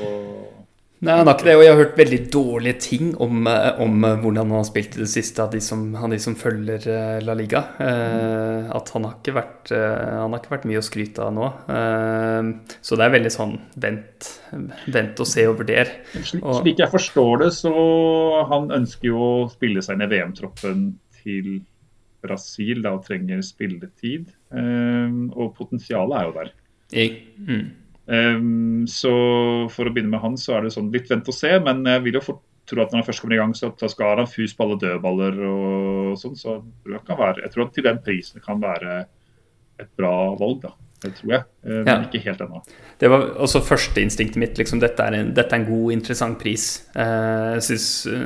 Nei, han har ikke det, og jeg har hørt veldig dårlige ting om, eh, om hvordan han har spilt i det siste av de som, av de som følger La Liga. Uh, at han har, ikke vært, han har ikke vært mye å skryte av nå. så det er veldig sånn vent, vent og se og vurder. Slik jeg forstår det, så han ønsker jo å spille seg i VM-troppen til Brasil da, og trenger spilletid. og potensialet er jo der. Jeg, mm. Um, så for å begynne med han, så er det sånn litt vent og se. Men jeg vil jo fort tro at når han først kommer i gang, så skal han fus på alle dødballer og sånn. Så jeg tror, være, jeg tror at til den prisen kan være et bra valg, da. Det tror jeg, eh, men ja. ikke helt ennå. Det var også førsteinstinktet mitt. Liksom, dette, er en, dette, er en, god, interessant pris. Eh, jeg syns,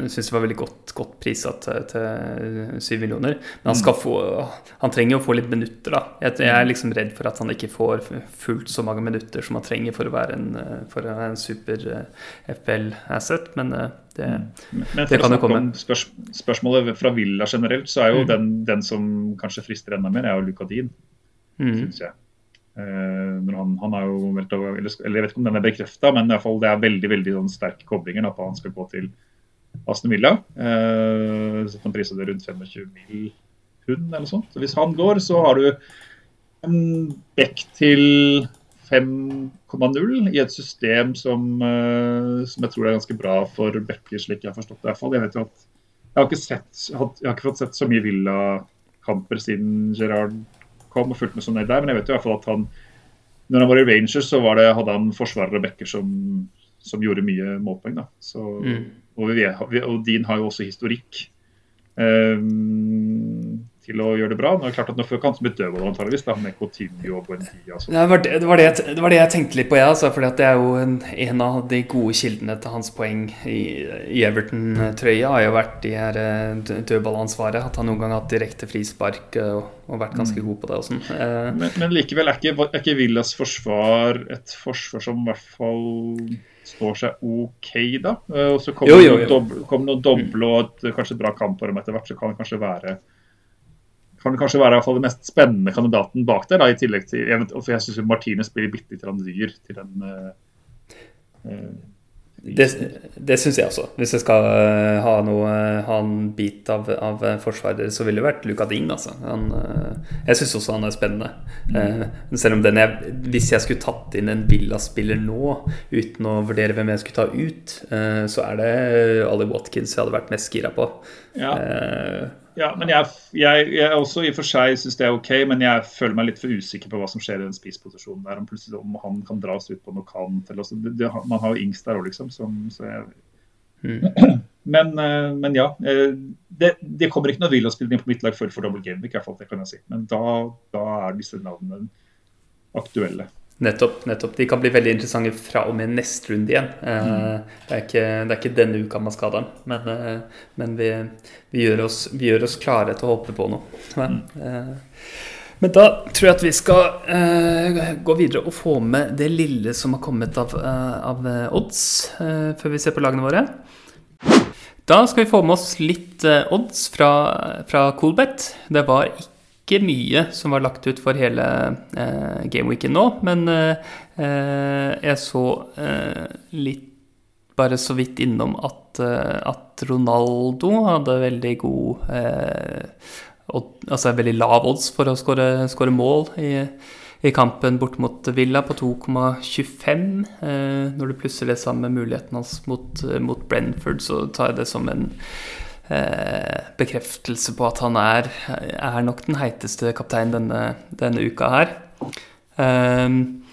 syns, det var veldig godt, godt prisa til, til 7 millioner. Men han, skal få, han trenger å få litt minutter, da. Jeg, jeg, er liksom redd for at han ikke får fullt så mange minutter som han trenger for å være en, å være en super eh, FPL-asset. Men det, mm. Men det kan jo komme. Spørs, spørsmålet fra Villa generelt, så er jo mm. den, den, som kanskje frister enda mer, er jo Lucadin, mm. syns jeg. Uh, han, han er jo eller, eller Jeg vet ikke om den er bekrefta, men i hvert fall det er veldig veldig sånn, sterke koblinger at han skal gå til Aston Villa. Uh, så han priser det rundt 25 mil pund eller sånt. Så hvis han går, så har du en bekk til 5,0 i et system som, uh, som, jeg tror er ganske bra for bekker, slik jeg har forstått det. i hvert fall. Jeg, vet jo at, jeg, har ikke sett, jeg har ikke fått sett så mye Villa-kamper siden Gerard kom og fulgte med som nøyd der, men jeg vet jo i hvert fall at han når han var i Rangers, så det, hadde han forsvarere og backer som, som, gjorde mye målpoeng. da. Så, mm. og, vi, og, Dean har jo også historikk. Um, til å gjøre det bra. Nå er det klart at nå får ikke han som bedøver antageligvis, da, med Coutinho og Buendia. Det, var det, det, var det, jeg, det var det jeg tenkte litt på, jeg. Altså, for det er jo en, en, av de gode kildene til hans poeng i, i Everton-trøya har jo vært de her eh, dødballansvaret. At han noen gang har hatt direkte frispark eh, og, og, vært ganske mm. god på det. Og sånn. Eh. Men, men, likevel er ikke, er ikke Villas forsvar et forsvar som i hvert fall står seg OK, da. Og så kommer det noen doble og et kanskje bra kampår etter hvert, så kan det kanskje være kan kanskje være i hvert fall den mest spennende kandidaten bak der. Da, i tillegg til, For jeg syns Martinez blir bitte litt dyr til den uh, uh, det, det syns jeg også. Hvis jeg skal uh, ha, noe, ha en bit av, av forsvarer, så ville det vært Luka Ding. Altså. Han, jeg syns også han er spennende. Mm. selv om den jeg, Hvis jeg skulle tatt inn en Villa-spiller nå, uten å vurdere hvem jeg skulle ta ut, så er det Ali Watkins jeg hadde vært mest gira på. Ja. Ja, men jeg, jeg, jeg også i og for seg syns det er OK, men jeg føler meg litt for usikker på hva som skjer i den spissposisjonen der. Om, plutselig, om han kan dras ut på noe kant. Eller, altså, det, det, man har jo Ings der òg, liksom. Som, så jeg, mm. men, eh, men, ja. Eh, det, det kommer ikke noe Willow-spilling på mitt lag før for double game, i hvert fall, det kan jeg si. Men da, da er disse navnene aktuelle. Nettopp. nettopp. De kan bli veldig interessante fra og med neste runde igjen. Eh, mm. Det, er ikke, det, er ikke, denne uka man skal dem, men, eh, men vi, vi, gjør oss, vi, gjør oss, klare til å håpe på noe. Men, mm. men da tror jeg at vi skal uh, gå videre og få med det lille som har kommet av, uh, av odds, uh, før vi ser på lagene våre. Da skal vi få med oss litt odds fra, fra Coolbet. Det var ikke ikke mye som var lagt ut for hele eh, gameweeken nå, men eh, eh, jeg så eh, litt bare så vidt innom at, eh, at Ronaldo hadde veldig god eh, Altså veldig lav odds for å skåre mål i, i, kampen bort mot Villa på 2,25. når du plusser det sammen med muligheten hans mot, mot Brentford, så tar jeg det som en bekreftelse på at han er, er nok den heiteste kapteinen denne, denne uka her. Um,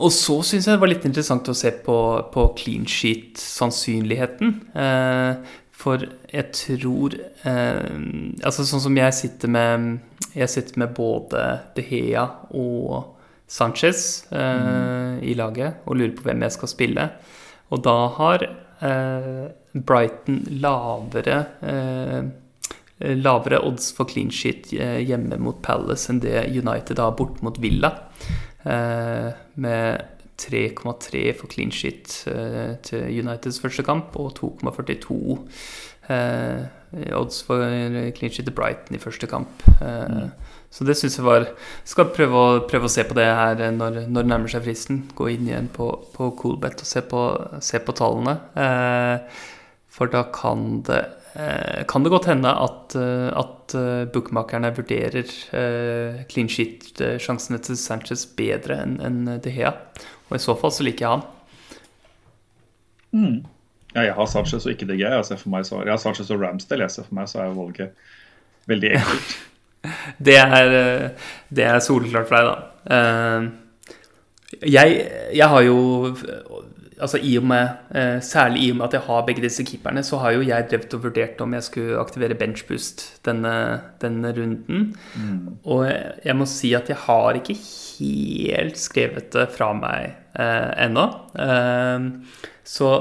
og så syns jeg det var litt interessant å se på, på clean sheet-sannsynligheten. Uh, for jeg tror uh, Altså sånn som jeg sitter med Jeg sitter med både De Hea og Sanchez uh, mm. i laget og lurer på hvem jeg skal spille. Og da har Brighton lavere eh, lavere odds for clean shit eh, hjemme mot Palace enn det United har bort mot Villa. Eh, med 3,3 for clean shit til Uniteds første kamp og 2,42 odds for clean sheet til Brighton i første kamp. Mm. Så det syns jeg var Skal prøve å, prøve å, se på det her når, når det nærmer seg fristen. Gå inn igjen på, på Coolbet og se på, se på tallene. Eh, for da kan det, eh, kan det godt hende at, eh, at eh, bookmakerne vurderer clean sheet-sjansene til Sanchez bedre enn en De Hea. Og i så fall så liker jeg han. Mm. Ja, jeg har Sanchez og ikke De Gea. Jeg, så, jeg har Sanchez og Ramsdale. Jeg ser for meg så er valget veldig enkelt. det, er, det er soleklart for deg, da. Jeg, jeg har jo altså i og med, eh, Særlig i og med at jeg har begge disse keeperne, så har jo jeg drevet og vurdert om jeg skulle aktivere benchboost denne, denne runden. Mm. Og jeg må si at jeg har ikke helt skrevet det fra meg eh, ennå. Eh, så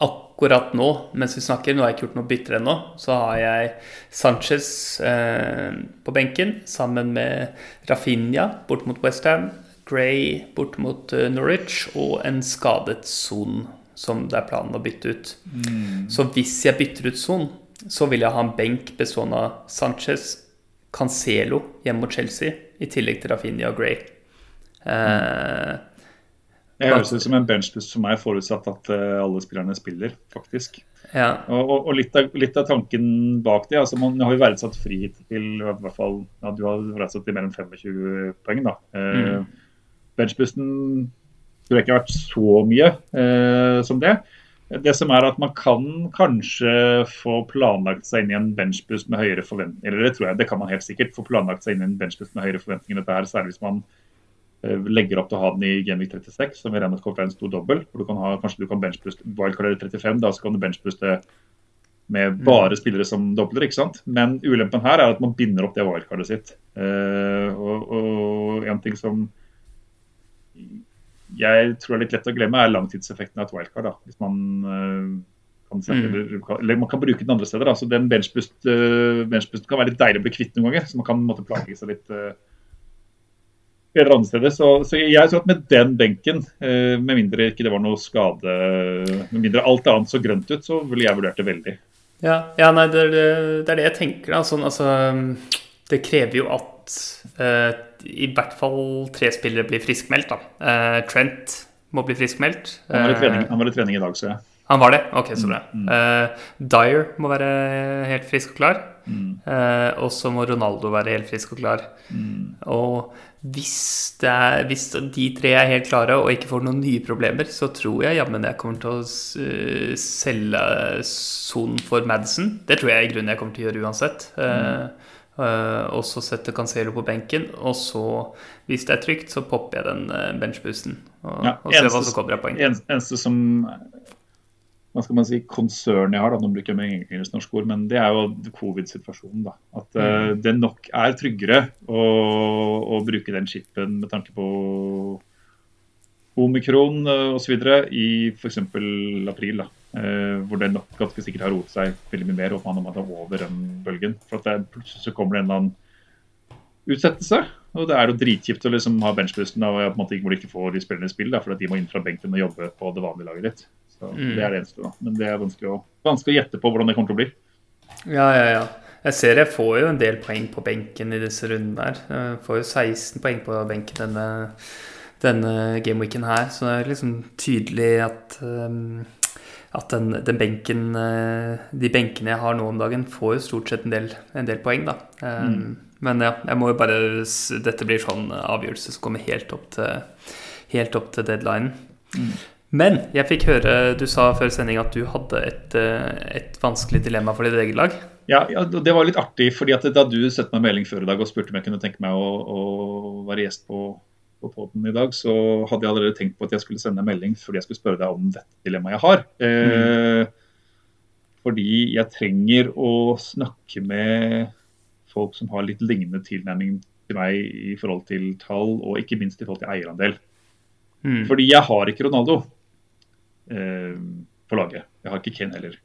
akkurat nå, mens vi snakker, nå har jeg ikke gjort noe bytter ennå, så har jeg Sanchez eh, på benken sammen med Rafinha bort mot Westham. Gray bort mot eh, Norwich og en skadet Son, som det er planen å bytte ut. Mm. Så hvis jeg bytter ut Son, så vil jeg ha en benk bestående av Sanchez, Cancelo hjemme mot Chelsea, i tillegg til Rafinha og Gray. Mm. det høres ut som en benchbust for meg, forutsatt at uh, alle spillerne spiller, faktisk. Ja. Og, og, litt, av, litt, av, tanken bak det altså Man har jo verdsatt frihet til i hvert fall, ja, Du har verdsatt til enn 25 poeng. da. Eh, mm. Benchbusten tror jeg ikke har vært så mye eh, som det. Det som er at Man kan kanskje få planlagt seg inn i en benchbust med høyere forventninger. Eller det tror jeg, det kan man helt sikkert. Få planlagt seg inn i en benchbust med høyere forventninger. Dette her, Særlig hvis man uh, legger opp til å ha den i Genvik 36, som vi regner med en stor dobbel. du kan ha, Kanskje du kan benchbooste wildcard 35, da så kan du benchbooste med mm. bare spillere som dobler. ikke sant? Men ulempen her er at man binder opp det wildcardet sitt. Uh, og, og en ting som jeg tror er litt lett å glemme, er langtidseffekten av et wildcard. da, hvis man uh, kan sette, mm. eller, man kan bruke den andre steder. da, så den benchbusten uh, benchboost kan være litt deilig å bli kvitt noen ganger. Så man kan måtte plage seg litt uh, bedre andre steder. Så, så, jeg tror at med den benken, med mindre ikke det var noe skade, med mindre alt annet så grønt ut, så ville jeg vurdert det veldig. Ja, ja nei, det, det, er det jeg tenker. da, sånn, altså, Det krever jo at i hvert fall tre spillere blir friskmeldt. da. Uh, Trent må bli friskmeldt. Han var, i trening, han var i trening i dag, så jeg. Han var det? Ok, så bra. Mm. Uh, Dyer må være helt frisk og klar. Mm. Og så må Ronaldo være helt frisk og klar. Mm. Og hvis, er, hvis, de tre er helt klare og ikke får noen nye problemer, så tror jeg jammen jeg kommer til å selge sonen for Madison. Det tror jeg i grunnen jeg kommer til å gjøre uansett. Mm. Og så setter Cancelo på benken, og så, hvis det er trygt, så popper jeg den uh, benchboosten. Og, ja, og ser hva som kommer av poeng. Eneste, eneste som hva skal man si, konsern jeg har, da, nå bruker jeg med engelsk norsk ord, men det er jo covid-situasjonen. da, At uh, mm. det nok er tryggere å, å bruke den chipen med tanke på omikron osv. i f.eks. april. da. Uh, hvor det nok ganske sikkert har roet seg veldig mye mer, og man har over den bølgen. For at det, Plutselig så kommer det en eller annen utsettelse. Og det er jo dritkjipt å liksom ha benchbusten og på en måte hvor de ikke får de spillerne i spill, fordi de må inn fra benken og jobbe på det vanlige laget ditt. Så mm. Det er det eneste. da. Men det er vanskelig å, vanskelig å gjette på hvordan det kommer til å bli. Ja, ja, ja. Jeg ser jeg får jo en del poeng på benken i disse rundene her. Jeg får jo 16 poeng på benken denne, denne gameweeken her, så det er liksom tydelig at um at den, den, benken, eh, de benkene jeg har nå om dagen, får jo stort sett en del, en del poeng, da. Um, mm. Men ja, jeg må jo bare Dette blir sånn avgjørelse som kommer helt opp til, helt opp til deadlinen. Mm. Men jeg fikk høre du sa før sending at du hadde et, eh, et vanskelig dilemma for ditt eget lag. Ja, ja, det var litt artig, fordi at da du sendte meg melding før i dag og spurte om jeg kunne tenke meg å, å være gjest på på poden i dag, så hadde jeg allerede tenkt på at jeg skulle sende en melding fordi jeg skulle spørre deg om dette dilemmaet jeg har. Eh, mm. Fordi jeg trenger å snakke med folk som har litt lignende tilnærming til meg i forhold til tall, og ikke minst i forhold til eierandel. Mm. Fordi jeg har ikke Ronaldo eh, på laget. Jeg har ikke Ken heller.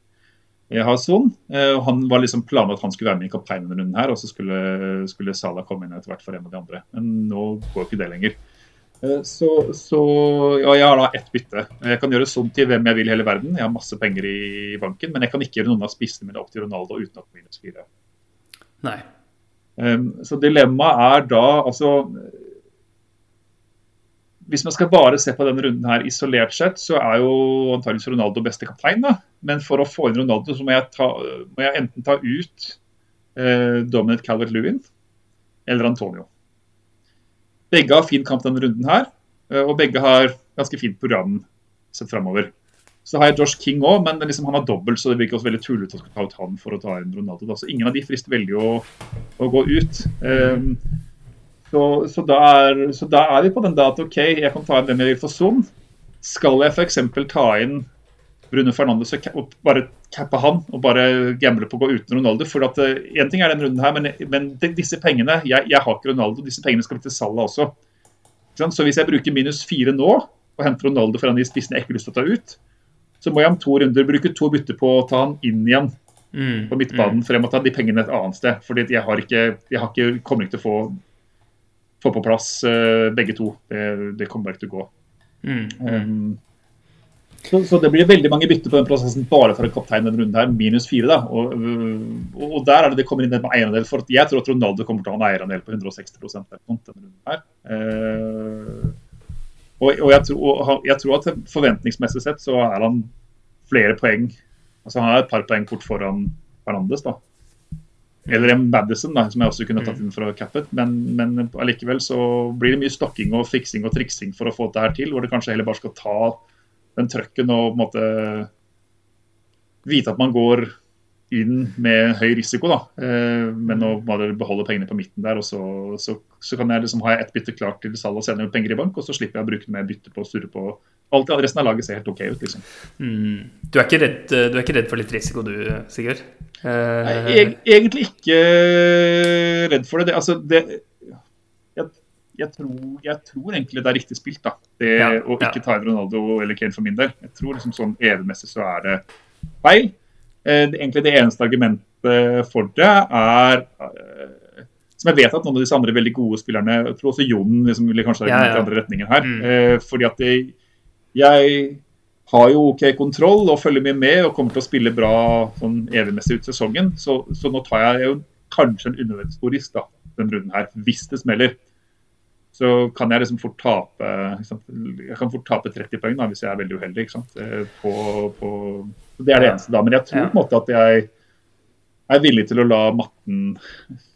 Jeg har Son. Eh, Han var liksom planen at han skulle være med i kapteinen denne runden her, og så skulle, skulle Salah komme inn etter hvert for en av de andre. Men nå går ikke det lenger. Eh, så, så ja, jeg har da ett bytte. Jeg kan gjøre sånn til hvem jeg vil i hele verden. Jeg har masse penger i banken, men jeg kan ikke gjøre noen av spissene mine opp til Ronaldo uten at minus fire. Nei. Um, så dilemmaet er da altså hvis man skal bare se på denne runden her isolert sett, så er jo antakeligvis Ronaldo beste kaptein. da. Men for å få inn Ronaldo, så må jeg, ta, må jeg enten ta ut eh, Dominic Calvert-Lewin eller Antonio. Begge har fin kamp denne runden her, eh, og begge har ganske fint program sett framover. Så har jeg Josh King òg, men liksom han har dobbelt, så det virker også veldig tullete å ta ut han for å ta inn Ronaldo. Da. Så ingen av de frister veldig å, å gå ut. Um, så, så, da er, så, da er, vi på den da at OK, jeg kan ta inn hvem jeg vil for Son. Skal jeg f.eks. ta inn Bruno Fernandes og bare cappe han og bare gamble på å gå uten Ronaldo? For at Én eh, ting er den runden her, men, men disse pengene jeg, jeg, har ikke Ronaldo, disse pengene skal til Salah også. Så hvis jeg bruker minus fire nå og henter Ronaldo foran de spissene jeg ikke har lyst til å ta ut, så må jeg om to runder bruke to bytter på å ta han inn igjen mm, på midtbanen, mm. for jeg må ta de pengene et annet sted. fordi jeg har ikke, jeg har ikke, kommer ikke til å få få på plass uh, begge to. Det, det, kommer bare ikke til å gå. Mm. Um, så, så, det blir veldig mange bytter på den prosessen bare for en kaptein denne runden her, minus fire. da, og, og, og, der er det det kommer inn med eierandel. for Jeg tror at Ronaldo kommer til å ha en eierandel på 160 denne runden her. Uh, og, og jeg, tror, jeg, tror, at forventningsmessig sett så er han flere poeng Altså Han er et par poeng kort foran Fernandes. da. Eller en Madison, da, som jeg også kunne tatt inn for å cappe. Men, men allikevel så blir det mye stokking og fiksing og triksing for å få det her til. Hvor det kanskje heller bare skal ta den trøkken og på en måte vite at man går inn med høy risiko, da. Men men å bare beholde pengene på midten der, og så, så, så kan jeg liksom ha ett bytte klart til salg og sende penger i bank, og så slipper jeg å bruke mer bytte på å surre på Alt resten av laget ser helt OK ut, liksom. Mm. Du, er redd, du, er ikke redd, for litt risiko du, Sigurd? Nei, jeg, egentlig ikke redd for det. det, altså, det jeg, tror, jeg, tror, egentlig det er riktig spilt, da. Det ja, å ikke ta inn Ronaldo eller Kane for min del. Jeg tror liksom sånn evigmessig så er det feil. Eh, egentlig det eneste argumentet for det er eh, som jeg vet at noen av disse andre veldig gode spillerne Jeg tror også Jon liksom, ville kanskje ja, ja. andre retningen her. Mm. Eh, fordi at jeg, jeg har jo OK kontroll og følger mye med og kommer til å spille bra sånn evigmessig ut sesongen. Så, så, nå tar jeg jo kanskje en unødvendig stor risk da, den runden her, hvis det smeller. Så kan jeg liksom fort tape Jeg kan fort tape 30 poeng da, hvis jeg er veldig uheldig. ikke sant? På, på, det er det eneste da. Men jeg tror på en måte at jeg er villig til å la matten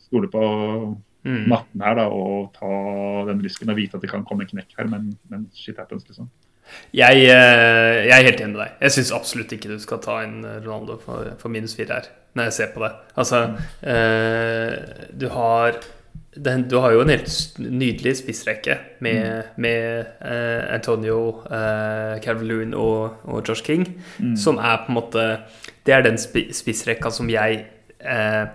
stole på mm. matten her da, og ta den risken og vite at det kan komme en knekk her, men, men shit happens, liksom. Jeg, eh, jeg, er helt enig med deg. Jeg syns absolutt ikke du skal ta inn Ronaldo for, for minus fire her, når jeg ser på det. Altså, mm. eh, du har den, du har jo en helt nydelig spissrekke med, mm. med uh, Antonio, uh, Calvin og, og, Josh King, mm. som er på en måte Det er den spissrekka som jeg uh,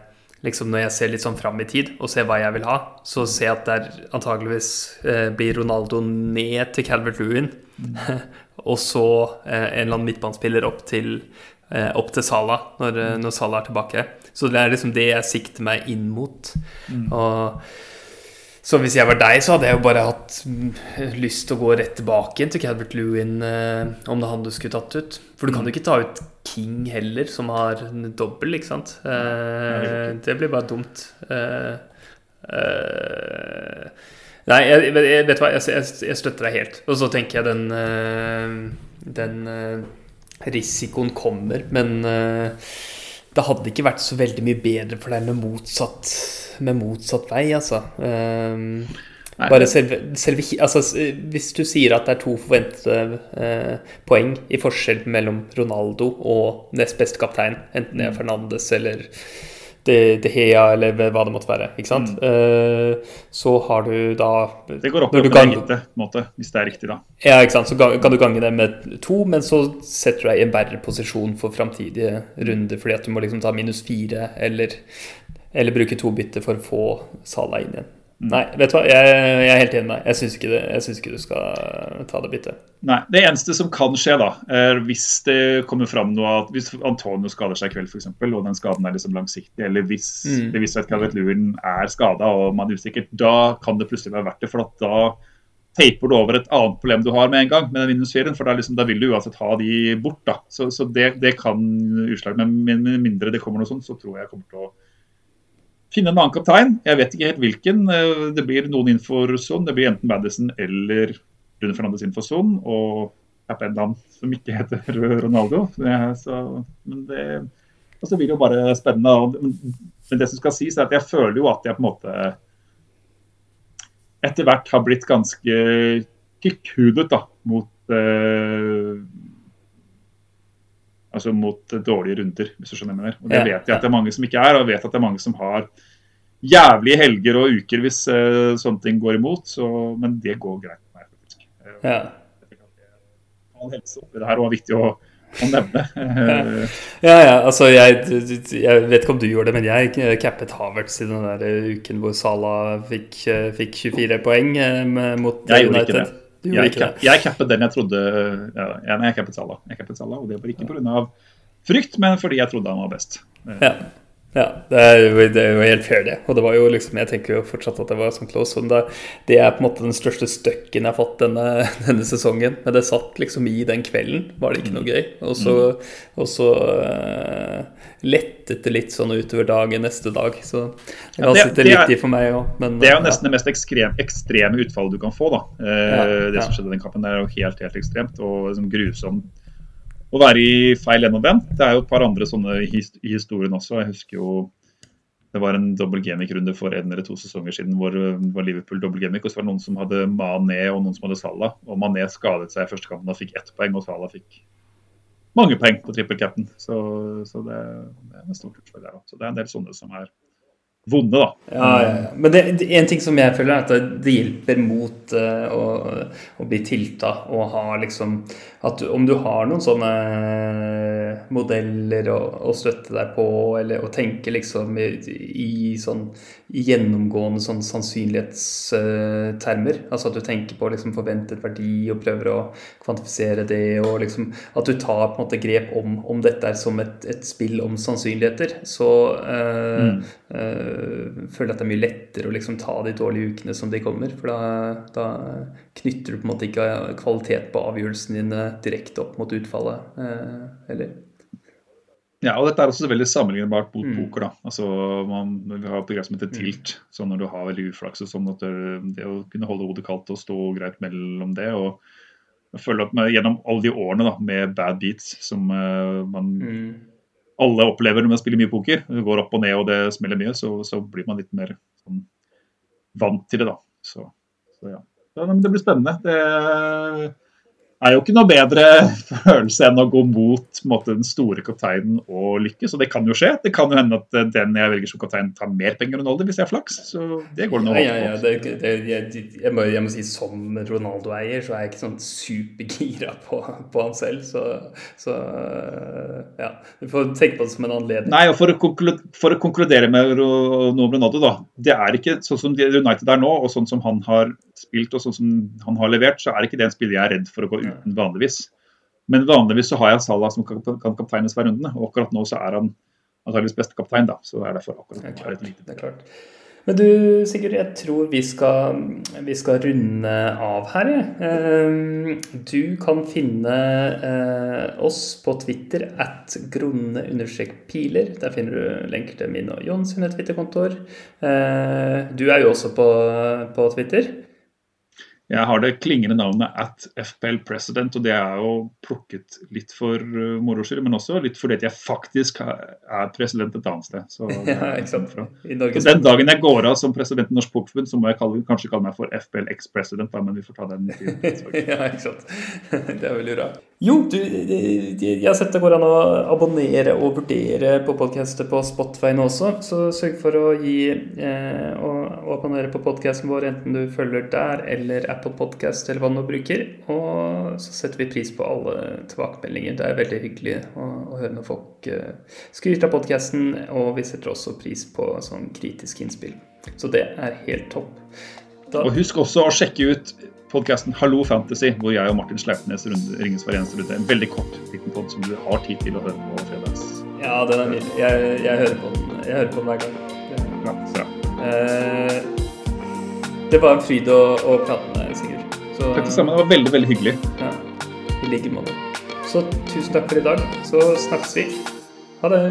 liksom Når jeg ser litt sånn fram i tid og ser hva jeg vil ha, så ser jeg at det antageligvis uh, blir Ronaldo ned til Calvert Lewin, mm. og så eh, en eller annen midtbanespiller opp til eh, opp til Sala når, mm. når Sala er tilbake. Så det er liksom det jeg sikter meg inn mot. Mm. Og, så hvis jeg var deg, så hadde jeg jo bare hatt mm, lyst til å gå rett tilbake inn til Cadbert Lewin, eh, om det er han du skulle tatt ut. For du kan jo ikke ta ut King heller, som har en dobbel, ikke sant. Eh, det blir bare dumt. Eh, eh, nei, jeg, jeg, vet hva, jeg, jeg, støtter deg helt. Og så tenker jeg den, eh, den risikoen kommer, men det hadde ikke vært så veldig mye bedre for deg med motsatt, med motsatt vei, altså. Um, bare selve, selve, altså, Hvis du sier at det er to forventede eh, poeng i forskjell mellom Ronaldo og nest beste kaptein, enten det er mm. Fernandes eller de, Hea eller hva det måtte være. ikke sant? Mm. Uh, så har du da Det går opp i lite, måte, hvis det er riktig, da. Ja, ikke sant. Så kan du gange det med to, men så setter du deg i en verre posisjon for framtidige runder, fordi at du må liksom ta minus fire eller, eller bruke to bytter for å få Sala inn igjen. Nei, vet du hva, jeg, jeg er helt enig med deg. Jeg syns ikke, ikke, du skal ta det byttet. Nei, Det eneste som kan skje, da, er hvis det kommer fram noe at hvis Antonio skader seg i kveld, f.eks., og den skaden er liksom langsiktig, eller hvis mm. det viser seg at Calvet-Lewin er skada og man er usikker, da kan det plutselig være verdt det. For da taper du over et annet problem du har med en gang, med den minus 4 For da, liksom, da vil du uansett ha de bort. da. Så, så det, det, kan utslag. Men med mindre det kommer noe sånt, så tror jeg kommer til å finne en annen kaptein. Jeg vet ikke helt hvilken. Eh, det blir noen innenfor sonen. Det blir enten Madison eller Rune Fernandes inn for Son. Og Appendam som ikke heter Ronaldo. Så, men det og så blir det jo bare spennende. Men det som skal sies, er at jeg føler jo at jeg på en måte etter hvert har blitt ganske kikudet da, mot eh, altså mot dårlige runder, hvis du skjønner hva jeg mener. Og Det vet jeg at det er mange som ikke er, og jeg vet at det er mange som har jævlige helger og uker hvis uh, sånne ting går imot. Så, men det går greit med meg, faktisk. Ja. All helse oppi det her var viktig å, å nevne. ja, ja, altså jeg, jeg, vet ikke om du gjorde det, men jeg cappet Havertz i den der uken hvor Salah fikk, fikk 24 poeng mot mot jeg United. Jeg, cap, jeg cappet den jeg trodde ja, Jeg cappet Salah. Jeg cappet Salah, og det var ikke pga. frykt, men fordi jeg trodde han var best. Ja. Ja, det er, jo, det er, jo, helt fair, det. Og det var jo liksom, jeg tenker jo fortsatt at det var sånn close. Det, det, er på en måte den største støkken jeg har fått denne, denne, sesongen. Men det satt liksom i den kvelden, var det ikke noe gøy. Og så, mm. og så uh, lettet det litt sånn utover dagen neste dag. Så det kan ja, sitte litt i for meg òg. Det er jo nesten det mest ekstrem, ekstreme utfallet du kan få, da. Uh, ja, det som skjedde i den kampen, er jo helt, helt ekstremt og liksom grusomt å være i feil ende av den. Det er jo et par andre sånne i historien også. Jeg husker jo det var en dobbel gamic-runde for en eller to sesonger siden hvor det var Liverpool dobbel gamic, og så var det noen som hadde Mané og noen som hadde Salah. Og Mané skadet seg i første kampen og fikk ett poeng, og Salah fikk mange poeng på trippel cap'n. Så, så, det, det er en stor utfordring der òg. Så det er en del sånne som er vonde, da. Ja, ja. Men det, en ting som jeg føler, er at det, det hjelper mot uh, å, å, bli tilta og ha liksom At om du har noen sånne modeller å, å støtte deg på, eller å tenke liksom i, i sånn gjennomgående sånn sannsynlighetstermer, altså at du tenker på liksom forventet verdi og prøver å kvantifisere det, og liksom at du tar på en måte grep om, om dette er som et, et spill om sannsynligheter, så uh, mm. uh, føler jeg at det er mye lettere å liksom ta de dårlige ukene som de kommer. For da, da, knytter du på en måte ikke kvalitet på avgjørelsene dine direkte opp mot utfallet. Eh, eller? Ja, og dette er også veldig sammenlignbart mot mm. poker. da. Altså, man, Vi har et begrep som heter mm. tilt. så Når du har veldig uflaks og sånn, at det, det, å kunne holde hodet kaldt og stå greit mellom det og følge opp med, gjennom alle de årene da, med bad beats som uh, man mm alle opplever når man spiller mye poker. Det går opp og ned og det smeller mye, så, så blir man litt mer sånn, vant til det, da. Så, så ja. Det blir spennende. Det, er jo ikke noe bedre følelse enn å gå mot måte, den store kapteinen og lykkes. Og det kan jo skje. Det kan jo hende at den jeg velger som kaptein, tar mer penger enn Ronaldo hvis jeg har flaks. Så det går det nå ja, ja, ja. Det, det, jeg, jeg, må, jeg, må, si som Ronaldo-eier så er jeg ikke sånn supergira på, på han selv. Så, så, ja. Du får tenke på det som en anledning. Nei, og for å, konkludere, for å konkludere med Ronaldo, da. Det er ikke sånn som United er nå, og sånn som han har spilt og sånn som han har levert, så er ikke det en spiller jeg er redd for å gå uten vanligvis. Men vanligvis så har jeg Salah som kan, kan kapteines hver runde, og akkurat nå så er han antakeligvis beste kaptein, da. Så det er derfor akkurat det er, klart, det er klart. Men du Sigurd, jeg tror vi skal, vi skal runde av her. Ja. Du kan finne eh, oss på Twitter at grunne-piler. Der finner du lenker til min og Jon sine Twitter-kontoer. Eh, du er jo også på, på Twitter. Jeg har det klingende navnet at FPL President, og det er jo plukket litt for uh, moro skyld, men også litt fordi jeg faktisk er president et annet sted. Så, ja, ikke sant? så den dagen jeg går av som president i Norsk Pokerforbund, så må jeg kalle, kanskje kalle meg for FPL Ex-President, men vi får ta den tiden. ja, ikke sant. Det er veldig bra. Jo, du, jeg har sett det går an å abonnere og vurdere på podkaster på Spotify nå også, så sørg for å gi eh, og, abonnere på podkasten vår enten du følger der eller Apple Podcast eller hva du bruker. Og så setter vi pris på alle tilbakemeldinger. Det er veldig hyggelig å, å høre når folk eh, skryter av podkasten, og vi setter også pris på sånn kritiske innspill. Så det er helt topp. Da... Og husk også å sjekke ut podkasten Hallo Fantasy, hvor jeg og Martin Sleipnes ringes hver eneste runde. En veldig kort liten pod som du har tid til å høre på fredags. Ja, den er nydelig. Jeg, jeg, hører på den. Jeg hører på den hver gang. Ja, bra. Eh, det var en fryd å, å prate med deg, Sigurd. Så, takk det samme. Det var veldig, veldig hyggelig. Ja, I like måte. Så tusen takk for i dag. Så snakkes vi. Ha det.